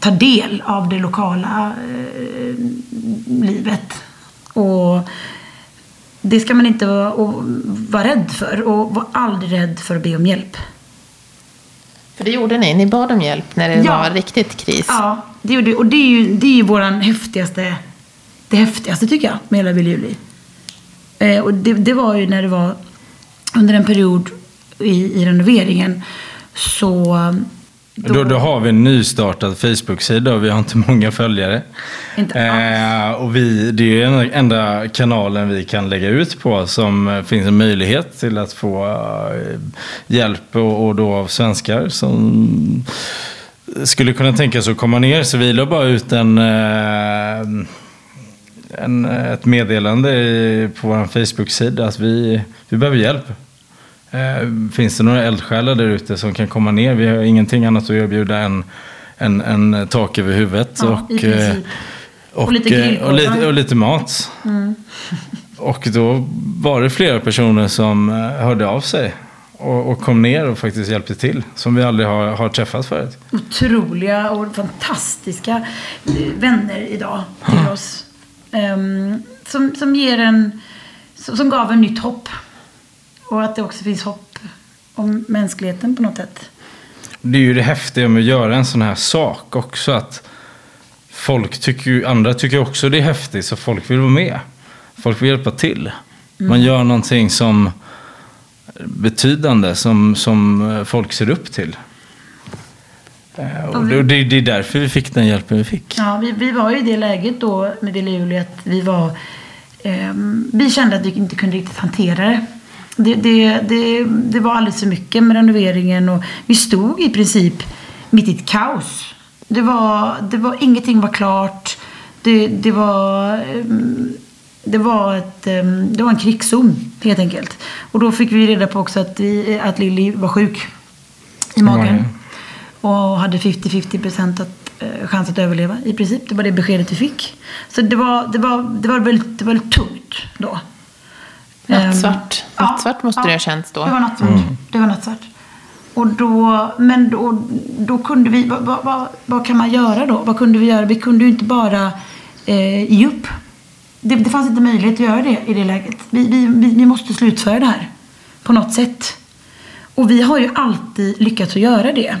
ta del av det lokala eh, livet. Och det ska man inte vara, vara rädd för. Och var aldrig rädd för att be om hjälp. För det gjorde ni. Ni bad om hjälp när det Ja. var riktigt kris. Ja, det gjorde Och det är ju, det är ju våran häftigaste, det häftigaste tycker jag med hela Vill Juli. Eh, och det, det var ju när det var under en period i, i renoveringen så... Då, då har vi en nystartad Facebook-sida och vi har inte många följare. Inte eh, och vi, det är ju den enda kanalen vi kan lägga ut på som eh, finns en möjlighet till att få eh, hjälp och, och då av svenskar som skulle kunna tänka sig att komma ner. Så vi la bara ut en, eh, en, ett meddelande i, på vår Facebook-sida att vi, vi behöver hjälp. Eh, finns det några eldsjälar där ute som kan komma ner? Vi har ingenting annat att erbjuda än en, en tak över huvudet. Ja, och, eh, Och och, lite eh, och, lite, och lite mat. Mm. Och då var det flera personer som eh, hörde av sig. och, kom ner och faktiskt hjälpte till. Som vi aldrig har, har träffat förut. Otroliga och fantastiska vänner idag till oss. Ehm, som, som ger en, som, gav en nytt hopp. Och att det också finns hopp om mänskligheten på något sätt. Det är ju det häftiga med att göra en sån här sak också. Att folk tycker ju, andra tycker också det är häftigt så folk vill vara med. Folk vill hjälpa till. Man gör någonting som betydande som, som eh, folk ser upp till. Eh, Och det, det, är därför vi fick den hjälpen vi fick. Ja, vi, vi var i det läget då med Wille Juli att vi var... ehm, vi kände att vi inte kunde riktigt hantera det. Det, det, det. det var alldeles för mycket med renoveringen och vi stod i princip mitt i ett kaos. Det var, det var, ingenting var klart. Det, det var... ehm, det var, ett, ehm, det var en krigszon helt enkelt. Och då fick vi reda på också att, vi, att Lilly var sjuk i magen. Och hade 50-50 procent att, eh, chans att överleva i princip. Det var det beskedet vi fick. Så det var, det var, det var, väldigt, det var väldigt tungt då. Nattsvart. Ehm, Nattsvart måste det ha känts då. Det var nattsvart. Det var nattsvart. Och då, men då, då kunde vi, vad, vad, vad, vad kan man göra då? Vad kunde vi göra? Vi kunde ju inte bara eh, ge upp. Det, det fanns inte möjlighet att göra det i det läget. Vi, vi, vi, vi måste slutföra det här. På något sätt. Och vi har ju alltid lyckats att göra det.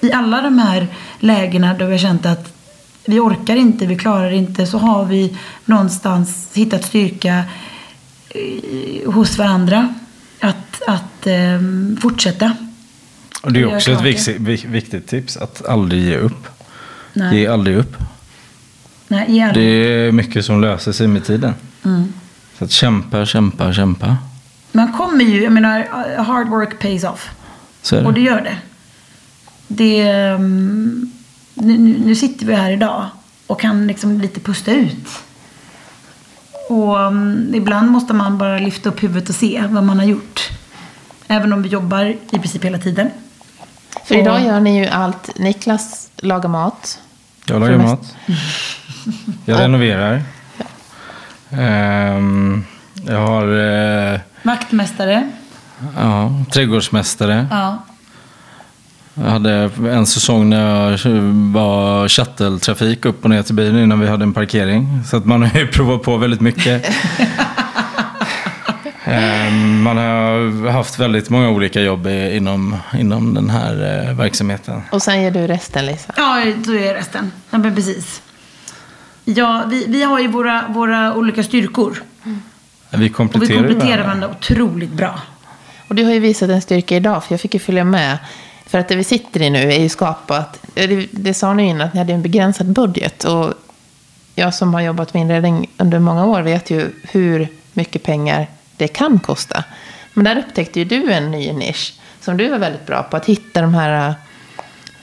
I alla de här lägena då vi har känt att vi orkar inte, vi klarar inte, så har vi någonstans hittat styrka eh, hos varandra. Att, att eh, fortsätta. Och det är också ett viktigt, vi- viktigt tips. Att aldrig ge upp. Nej, Ge aldrig upp. nej, ge Det aldrig. är mycket som löser sig med tiden. Mm. Så att kämpa, kämpa, kämpa. Man kommer ju, jag menar, hard work pays off. Är Och det det. gör det. Det ehm, nu, nu sitter vi här idag och kan liksom lite pusta ut. Och um, ibland måste man bara lyfta upp huvudet och se vad man har gjort. Även om vi jobbar i princip hela tiden. För Och- idag gör ni ju allt. Niklas lagar mat. Jag lagar mat. Jag renoverar. Ehm, jag har eh, Vaktmästare. ja, trädgårdsmästare. Ja. Jag hade en säsong när jag var shuttle-trafik upp och ner till bilen innan vi hade en parkering. Så att man har ju provat på väldigt mycket. Ehm, man har haft väldigt många olika jobb inom, inom den här eh, verksamheten. Och sen gör du resten Lisa. Ja, så är resten. Ja, men precis. Ja, vi, vi har ju våra, våra olika styrkor. Vi Och vi kompletterar, kompletterar varandra otroligt bra. Och du har ju visat en styrka idag, för jag fick ju följa med. För att det vi sitter i nu är ju skapat, det, det sa ni innan, att ni hade en begränsad budget. Och jag som har jobbat med inredning under många år vet ju hur mycket pengar det kan kosta. Men där upptäckte ju du en ny nisch som du var väldigt bra på, att hitta de här äh,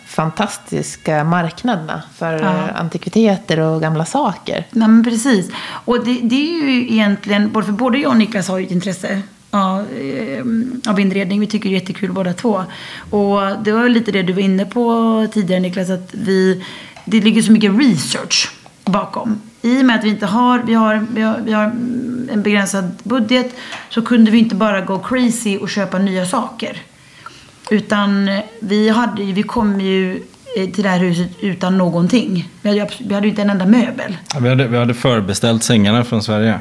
fantastiska marknaderna för Ja. äh, antikviteter och gamla saker. Nej, men precis. Och det, det är ju egentligen, både för både jag och Niklas har ju ett intresse av, eh, av inredning. Vi tycker det är jättekul båda två. Och det var lite det du var inne på tidigare Niklas, att vi, det ligger så mycket research bakom. I och med att vi inte har, vi har, vi har, vi har en begränsad budget så kunde vi inte bara gå crazy och köpa nya saker. Utan vi, hade, vi kom ju eh, till det här huset utan någonting. Vi hade, vi hade ju inte en enda möbel. Ja, vi, hade, vi hade förbeställt sängarna från Sverige.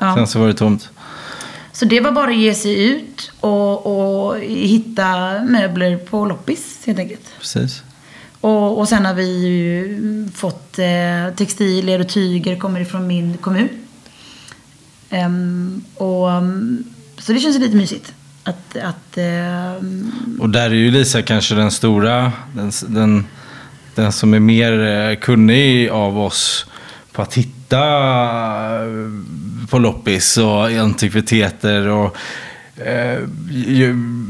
Ja. Sen så var det tomt. Så det var bara att ge sig ut och, och hitta möbler på loppis helt enkelt. Precis. Och, och sen har vi ju fått eh, textilier och tyger kommer ifrån min kommun. Ehm, och, um, så det känns lite mysigt. Att, att ehm, Och där är ju Lisa kanske den stora, den, den, den som är mer eh, kunnig av oss på att hitta eh, på loppis och antikviteter. Och, eh,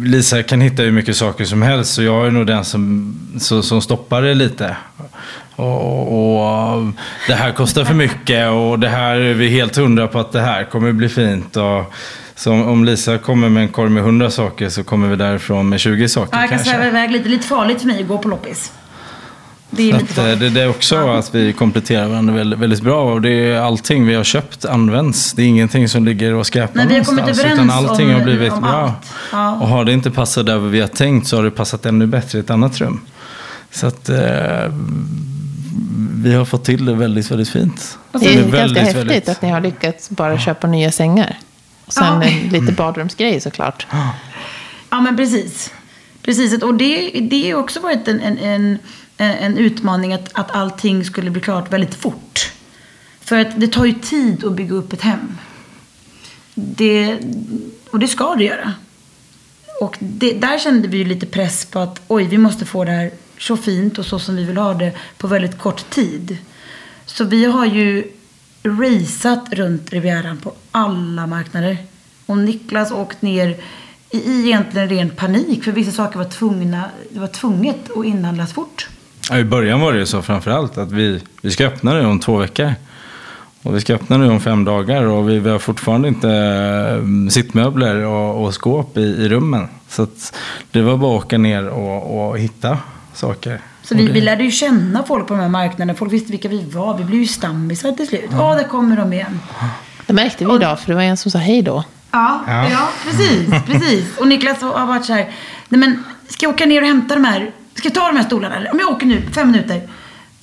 Lisa kan hitta hur mycket saker som helst så jag är nog den som, så, som stoppar det lite. Och, och det här kostar för mycket och det här är vi helt hundra på att det här kommer bli fint. Och, så om- om Lisa kommer med en korg med 100 saker så kommer vi därifrån med 20 saker ja, jag kan kanske. sväva iväg lite. Lite farligt för mig att gå på loppis. Det är att, eh, det, det är också att vi kompletterar varandra väldigt, väldigt bra. Och det är allting vi har köpt används. Det är ingenting som ligger och skräpar Nej, vi har kommit någonstans, Utan allting om- har blivit bra. allt. Ja. Och har det inte passat där vi har tänkt så har det passat ännu bättre i ett annat rum. Så att eh, vi har fått till det väldigt, väldigt fint. Det är Det är ganska väldigt, häftigt väldigt- att ni har lyckats bara köpa nya sängar. Och sen Ja. en lite badrumsgrej såklart. Ja, men precis. Precis, och det, det har också varit en, en, en, en utmaning att, att allting skulle bli klart väldigt fort. För att det tar ju tid att bygga upp ett hem. Det, och det ska det göra. Och det, där kände vi ju lite press på att oj, vi måste få det här så fint och så som vi vill ha det på väldigt kort tid. Så vi har ju raceat runt Rivieran på alla marknader. Och Niklas åkt ner i, i egentligen ren panik för vissa saker var tvungna, det var tvunget att inhandlas fort. Ja, I början var det ju så framförallt att vi, vi ska öppna det om två veckor. Och vi ska öppna det om fem dagar och vi, vi har fortfarande inte eh, sittmöbler och, och skåp i, i rummen. Så att det var bara att åka ner och, och hitta saker. Så vi, vi lärde ju känna folk på de här marknaderna. Folk visste vilka vi var. Vi blev ju stammisar till slut. Ja, där kommer de igen. Det märkte vi idag, för det var en som sa hej då. Ja, Ja. ja. precis, precis. Och Niklas har varit så här, nej men ska jag åka ner och hämta de här, ska jag ta de här stolarna? Eller? Om jag åker nu, fem minuter.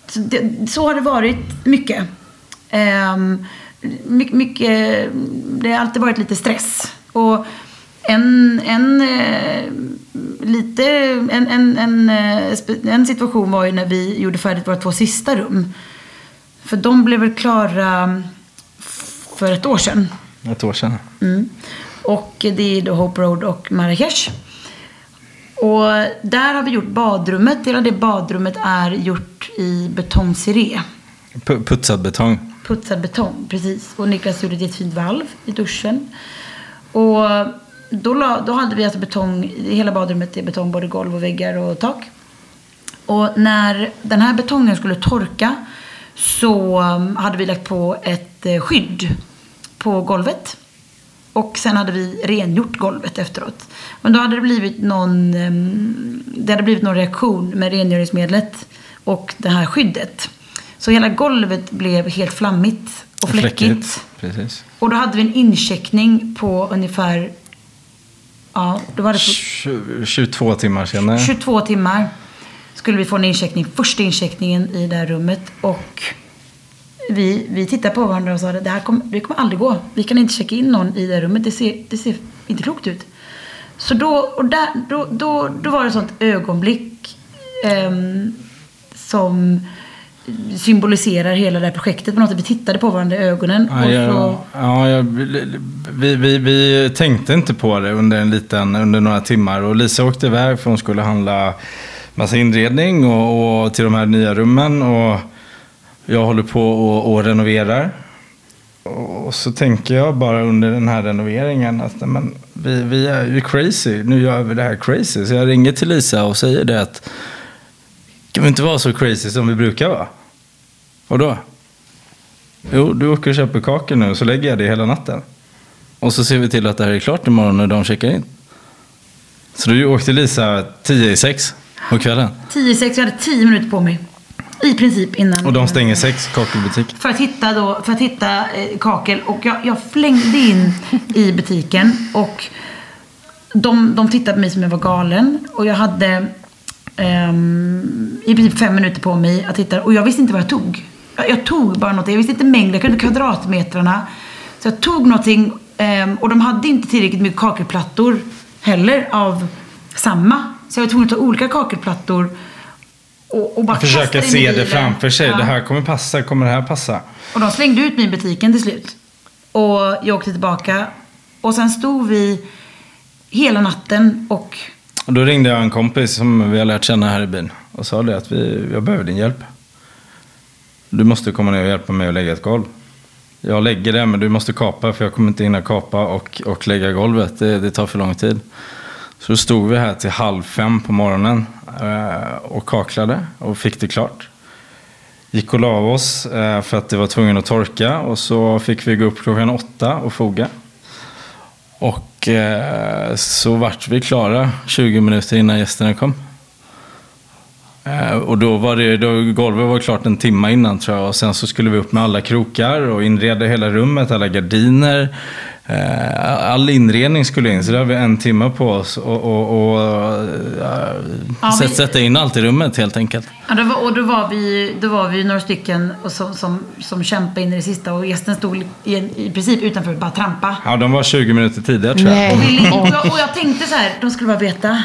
Så, det, så har det varit mycket. Um, mycket, mycket. Det har alltid varit lite stress. Och en, en, eh, lite, en, en, en, eh, en situation var ju när vi gjorde färdigt våra två sista rum. För de blev väl klara för ett år sedan. Ett år sedan. Mm. Och det är då Hope Road och Marrakesh. Och där har vi gjort badrummet. Hela det badrummet är gjort i betongciré. Pu- Putsad betong. Putsad betong, precis. Och Niklas gjorde ett jättefint valv i duschen. Och då, la, då hade vi alltså betong, hela badrummet är betong, både golv och väggar och tak. Och när den här betongen skulle torka så um, hade vi lagt på ett eh, skydd på golvet. Och sen hade vi rengjort golvet efteråt. Men då hade det blivit någon, ehm, det hade blivit någon reaktion med rengöringsmedlet och det här skyddet. Så hela golvet blev helt flammigt och fläckigt. Precis. Och då hade vi en incheckning på ungefär, ja, då var det Tju- 22 timmar senare. 22 timmar skulle vi få en incheckning, första incheckningen i det här rummet. Och vi, vi tittade på varandra och sa det här kommer, det kommer aldrig gå. Vi kan inte checka in någon i det rummet. Det ser, det ser inte klokt ut. Så då, och där, då, då, då var det ett sånt ögonblick ehm, som symboliserar hela det här projektet på något sätt. Vi tittade på varandra i ögonen. Ja, och ja, så, ja, ja, vi, vi, vi tänkte inte på det under en liten, under några timmar. Och Lisa åkte iväg för hon skulle handla massa inredning och, och till de här nya rummen. Och jag håller på och, och renoverar. Och så tänker jag bara under den här renoveringen att men, vi, vi är ju crazy. Nu gör vi det här crazy. Så jag ringer till Lisa och säger det att kan vi inte vara så crazy som vi brukar vara? Och då? Jo, du åker och köper kakor nu så lägger jag det hela natten. Och så ser vi till att det här är klart imorgon när de checkar in. Så du åkte Lisa 10 i 6 på kvällen. 10 6, jag hade 10 minuter på mig. I princip innan. Och de stänger 6 kakelbutik. För att hitta, då, för att hitta eh, kakel. Och jag, jag flängde in i butiken. Och de, de tittade på mig som jag var galen. Och jag hade ehm, i princip fem minuter på mig att hitta. Och jag visste inte vad jag tog. Jag, jag tog bara något. Jag visste inte mängden. Jag kunde kvadratmetrarna. Så jag tog någonting. ehm, och de hade inte tillräckligt mycket kakelplattor heller av samma. Så jag var tvungen att ta olika kakelplattor. Och, och bara Försöka se det framför sig. Ja. Det här kommer passa. Kommer det här passa? Och de slängde ut mig i butiken till slut. Och jag åkte tillbaka. Och sen stod vi hela natten och... Och då ringde jag en kompis som vi har lärt känna här i byn. Och sa det att vi, jag behöver din hjälp. Du måste komma ner och hjälpa mig att lägga ett golv. Jag lägger det men du måste kapa för jag kommer inte hinna kapa och, och lägga golvet. Det, det tar för lång tid. Så då stod vi här till halv fem på morgonen eh, och kaklade och fick det klart. Gick och la oss eh, för att det var tvungen att torka och så fick vi gå upp klockan åtta och foga. Och eh, så vart vi klara 20 minuter innan gästerna kom. Och då var det, då, golvet var klart en timme innan tror jag. Och sen så skulle vi upp med alla krokar och inreda hela rummet, alla gardiner. Eh, All inredning skulle in, så där har vi en timme på oss. Och, och, och eh, Ja, vi- sätta in allt i rummet helt enkelt. Ja, då var, och då var vi, då var vi några stycken och som, som, som kämpade in i det sista och gästen stod i, i princip utanför och bara trampa. Ja, de var 20 minuter tidigare tror jag. Nej. Och, vi, och, jag, och jag tänkte så här, de skulle bara veta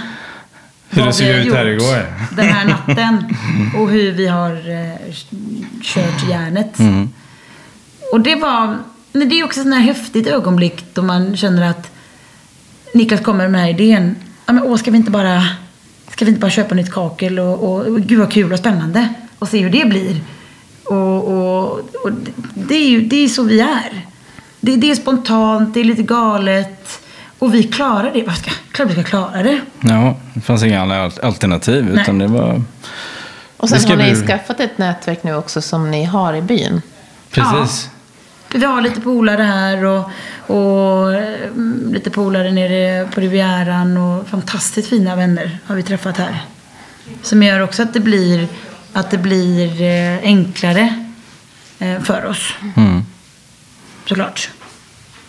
Hur det såg ut här igår. Den här natten. Och hur vi har eh, kört järnet. Mm. Och det var, men det är också ett sånt här häftigt ögonblick då man känner att Niklas kommer med den här idén. Ja, men, åh, ska vi inte bara, ska vi inte bara köpa nytt kakel och, och, och gud vad kul och spännande. Och se hur det blir. Och, och, och det, är ju, det är så vi är. Det, det är spontant, det är lite galet. Och vi klarar det. Vad ska, klart vi ska klara det. Ja, det fanns inga andra alternativ. Nej. Utan det var... Och Det sen ska har ni bli- skaffat ett nätverk nu också som ni har i byn. Precis. Vi har lite polare här och, och mm, lite polare nere på Rivieran och fantastiskt fina vänner har vi träffat här. Som gör också att det blir, att det blir eh, enklare eh, för oss. Mm. Såklart.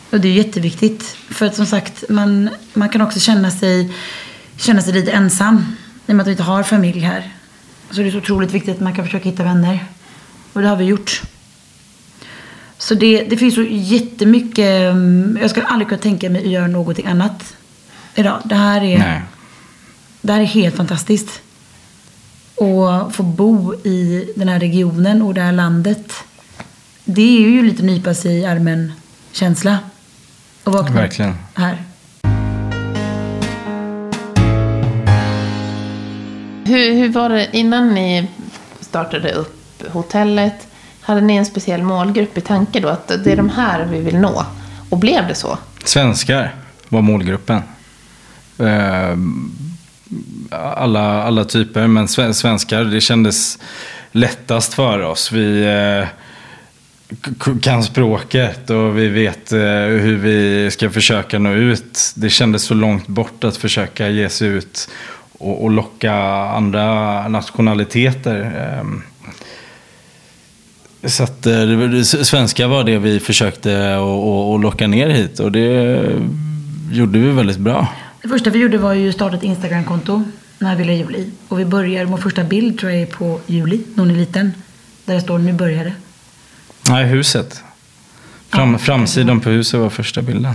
Och det är jätteviktigt. För att som sagt, man, man kan också känna sig, känna sig lite ensam. I och med att vi inte har familj här. Så det är så otroligt viktigt att man kan försöka hitta vänner. Och det har vi gjort. Så det, det finns så jättemycket. mm, Jag skulle aldrig kunna tänka mig att göra någonting annat idag. Det här är, Nej. det här är helt fantastiskt. Och få bo i den här regionen och det här landet. Det är ju lite nypa sig i armen känsla. Och vakna Verkligen. här. Hur, hur var det innan ni startade upp hotellet? Hade ni en speciell målgrupp i tanke då? Att det är de här vi vill nå? Och blev det så? Svenskar var målgruppen. Ehm, alla, alla typer, men svenskar, det kändes lättast för oss. Vi eh, kan språket och vi vet eh, hur vi ska försöka nå ut. Det kändes så långt bort att försöka ge sig ut och locka andra nationaliteter. Ehm, så att eh, det svenska var det vi försökte att- locka ner hit och det gjorde vi väldigt bra. Det första vi gjorde var ju att starta ett Instagramkonto när vi juli. Och vi börjar, vår första bild tror jag är på juli, när hon är liten. Där det står nu börjar det. Nej, huset. Fram, Ja. framsidan på huset var första bilden.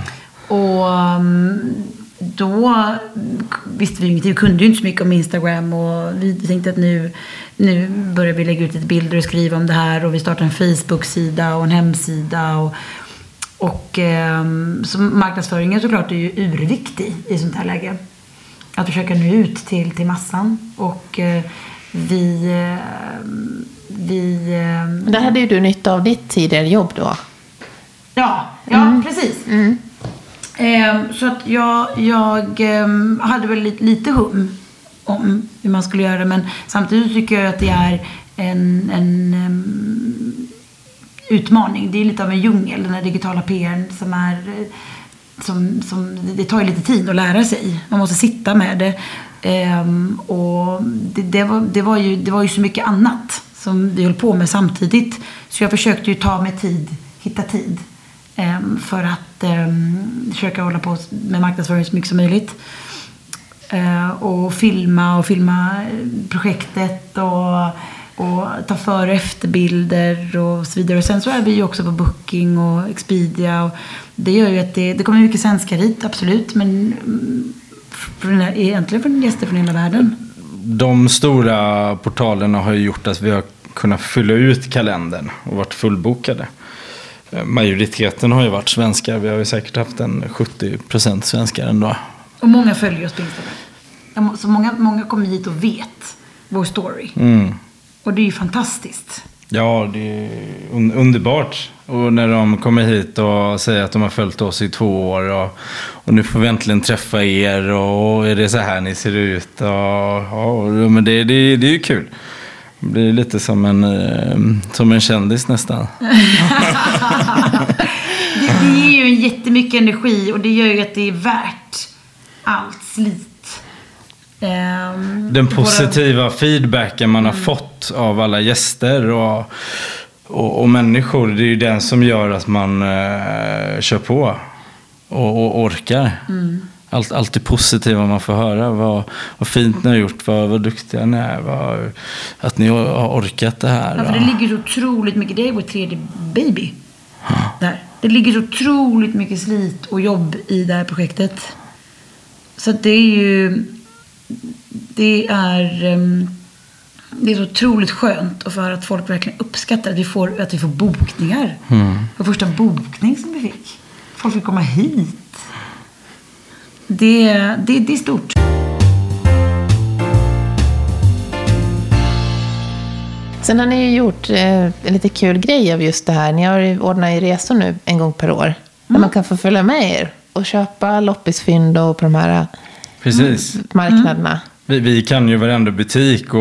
Och um, då visste vi ju ingenting. Vi kunde ju inte så mycket om Instagram. Och vi tänkte att nu, nu börjar vi lägga ut lite bilder och skriva om det här. Och vi startar en Facebook-sida och en hemsida. Och, och um, så marknadsföringen såklart är ju urviktig i sånt här läge. Att försöka nå ut till, till massan. Och eh, vi... eh, vi eh, Men där hade ju du nytta av ditt tidigare jobb då. Ja, ja precis. Ehm, så att jag, jag ehm, hade väl lite, lite hum om hur man skulle göra det. Men samtidigt tycker jag att det är en, en um, utmaning. Det är lite av en djungel, den här digitala PRn som är eh, som, som, det tar ju lite tid att lära sig. Man måste sitta med det. Um, och det, det, var, det, var ju, det var ju så mycket annat som vi höll på med samtidigt. Så jag försökte ju ta mig tid, hitta tid. um, för att um, försöka hålla på med marknadsföring så mycket som möjligt. Eh, och filma och filma projektet och, och ta före och efterbilder och så vidare. Och sen så är vi ju också på Booking och Expedia. Och det gör ju att det, det kommer mycket svenskar hit, absolut. Men från, egentligen från gäster från hela världen. De stora portalerna har ju gjort att vi har kunnat fylla ut kalendern och varit fullbokade. Eh, majoriteten har ju varit svenskar. Vi har ju säkert haft en 70% svenskar ändå. Och många följer oss på Instagram. Så många, många kommer hit och vet vår story. Mm. Och det är ju fantastiskt. Ja, det är un- underbart. Och när de kommer hit och säger att de har följt oss i två år och, och nu får vi äntligen träffa er och är det så här ni ser ut? Och, ja, och- men det, det, det är ju kul. Det blir lite som en, eh, som en kändis nästan. Det, det ger ju jättemycket energi och det gör ju att det är värt allt slit. Ehm, den positiva feedbacken man har Mm. fått av alla gäster och, och, och människor. Det är ju den som gör att man eh, kör på och, och orkar. Mm. Allt, allt det positiva man får höra. Vad, vad fint ni har gjort, vad, vad duktiga ni är. Vad, att ni har orkat det här. Ja, för det ligger så otroligt mycket, det är vår tredje baby. Där. Det ligger så otroligt mycket slit och jobb i det här projektet. Så att det är ju, det är, ehm, det är så otroligt skönt och för att folk verkligen uppskattar att vi får, att vi får bokningar. Vår första bokning som vi fick. Folk vill komma hit. Det, det, det är stort. Sen har ni ju gjort eh, en lite kul grej av just det här. Ni har ordnat resor nu en gång per år. Där man kan få följa med er och köpa loppisfynd och på de här Precis. marknaderna. Vi, vi kan ju varenda butik och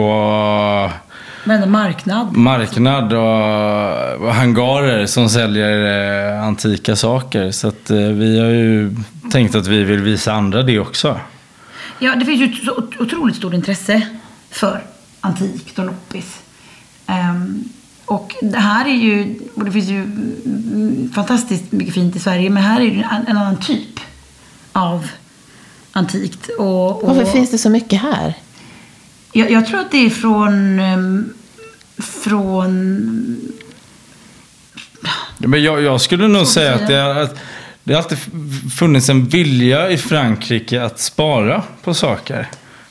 Varenda marknad. marknad och, hangarer som säljer eh, antika saker. Så att, eh, vi har ju tänkt att vi vill visa andra det också. Ja, det finns ju ett så otroligt stort intresse för antikt och loppis. Ehm, och det här är ju, och det finns ju fantastiskt mycket fint i Sverige, men här är det en, en annan typ av antikt. Och, och Varför finns det så mycket här? jag, jag tror att det är från, ehm, från Men jag, jag skulle nog säga att det, är, att det har alltid funnits en vilja i Frankrike att spara på saker.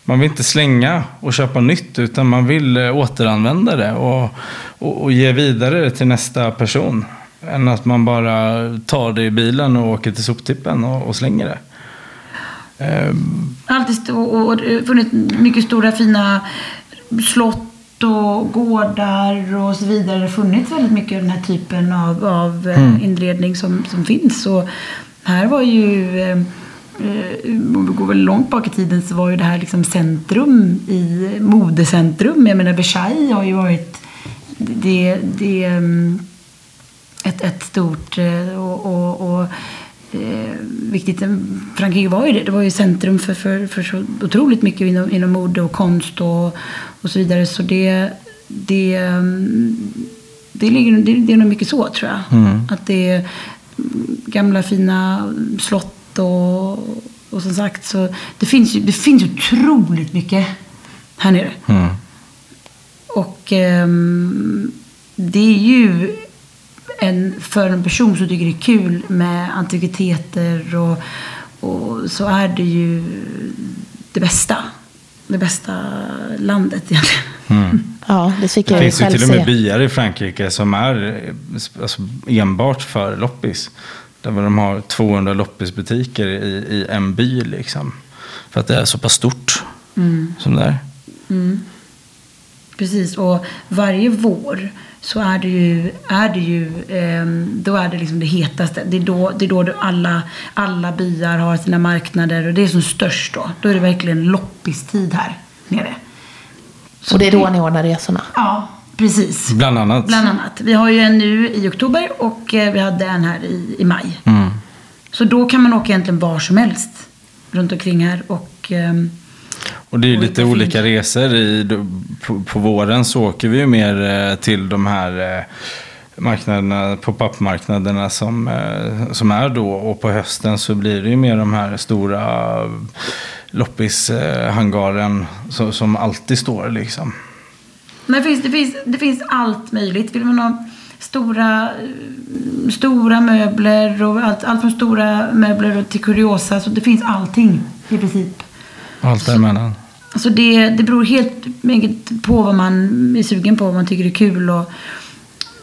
Man vill inte slänga och köpa nytt utan man vill eh, återanvända det och, och, och ge vidare det till nästa person. Än att man bara tar det i bilen och åker till soptippen och, och slänger det. Alltid och, och funnits mycket stora fina slott och gårdar och så vidare. Det har funnits väldigt mycket av den här typen av, av eh, inredning som, som finns. Och här var ju, eh, om vi går väl långt bak i tiden, så var ju det här liksom centrum i modecentrum. Jag menar Versailles har ju varit det, det, mm, ett, ett stort eh, och, och, och eh, viktigt. Frankrike var ju det. Det var ju centrum för, för, för så otroligt mycket inom, inom mode och konst och, och så vidare. Så det, det, mm, det, ligger, det, det är nog mycket så tror jag. Att det är mm, gamla fina slott och, och som sagt så det finns det finns otroligt mycket här nere. mm. Och ehm, det är ju en, för en person som tycker det är kul med antikviteter och, och så är det ju det bästa. Det bästa landet egentligen. Ja, det fick Det jag ju finns ju till och med se. byar i Frankrike som är eh, alltså, enbart för loppis. Där de har 200 loppisbutiker i, i en by liksom. För att det är så pass stort som det är. Precis, och varje vår så är det ju, är det ju ehm, då är det liksom det hetaste. Det är då, det är då alla, alla byar har sina marknader och det är som störst då. Då är det verkligen loppistid här nere. Och det är då ni ordnar resorna. Ja, precis. Bland annat. Bland annat. Vi har ju en nu i oktober och eh, vi hade en här i, i maj. Mm. Så då kan man åka egentligen var som helst runt omkring här och ehm, Och det är ju lite olika fint. resor. I, på, på våren så åker vi ju mer eh, till de här eh, marknaderna, pop-up-marknaderna som, som är då. Och på hösten så blir det ju mer de här stora loppishangaren som, som alltid står liksom. Men det finns, det, finns, det finns allt möjligt. Vill man ha stora, stora möbler och allt, allt från stora möbler och till kuriosa. Så det finns allting i princip. Allt däremellan. Alltså det, det beror helt enkelt på vad man är sugen på, vad man tycker är kul. Och,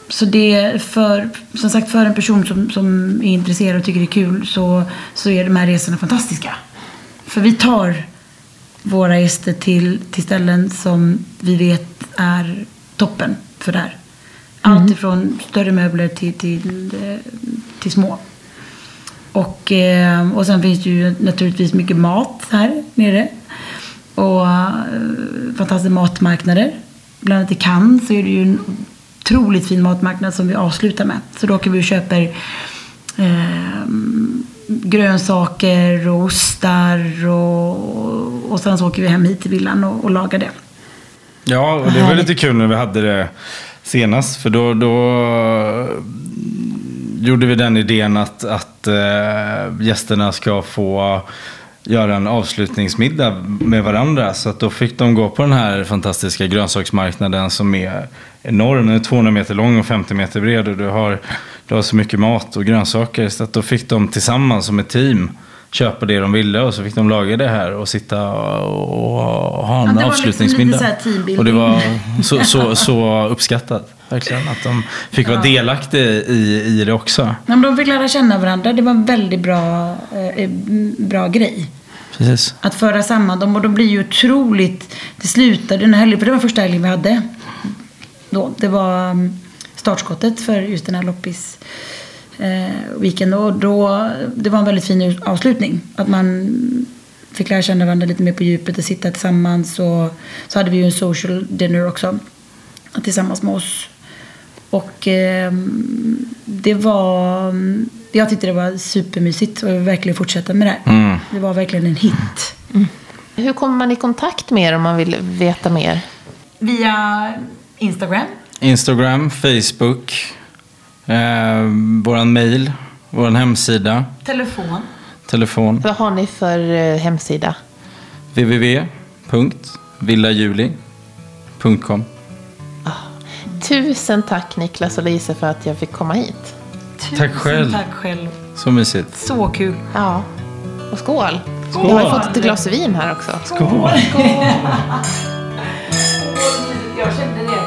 så det för, som sagt, för en person som, som är intresserad och tycker det är kul så, så är de här resorna fantastiska. För vi tar våra gäster till, till ställen som vi vet är toppen för det här. Allt ifrån större möbler till, till, eh, till små. Och, eh, och sen finns det ju naturligtvis mycket mat här nere. Och eh, fantastiska matmarknader. Bland annat i Cannes så är det ju en otroligt fin matmarknad som vi avslutar med. Så då åker vi och köper eh, grönsaker och ostar och, och sen så åker vi hem hit till villan och, och lagar det. Ja, och det var lite kul när vi hade det senast. För då, då gjorde vi den idén att, att äh, gästerna ska få göra en avslutningsmiddag med varandra. Så att då fick de gå på den här fantastiska grönsaksmarknaden som är enorm. Den är 200 meter lång och 50 meter bred. Och du har, du har så mycket mat och grönsaker. Så att då fick de tillsammans som ett team köpa det de ville och så fick de laga det här och sitta och, ha en Ja, det var avslutningsmiddag. liksom och det var så, så, så uppskattat. Verkligen att de fick vara delaktiga i, i det också. Ja, men de fick lära känna varandra. Det var en väldigt bra, eh, bra grej. Precis. Att föra samman dem och de blir ju otroligt... Det slutade den här helgen, för det var första helgen vi hade. Då. Det var mm, startskottet för just den här loppis eh, weekend. Och då, det var en väldigt fin avslutning. Att man fick lära känna varandra lite mer på djupet och sitta tillsammans. Och så hade vi ju en social dinner också. Tillsammans med oss. Och eh, det var... Jag tyckte det var supermysigt och jag vill verkligen fortsätta med det här. Mm. Det var verkligen en hit. Hur kommer man i kontakt med er om man vill veta mer? Via Instagram. Instagram, Facebook, eh, våran mail, våran hemsida, Telefon. telefon. Vad har ni för eh, hemsida? www.villajuli.com Tusen tack Niklas och Lisa för att jag fick komma hit. Tusen Tack själv. tack själv. Så mysigt. Så kul. Ja, och skål. Skål. Jag har fått ett glas vin här också. Skål! Skål.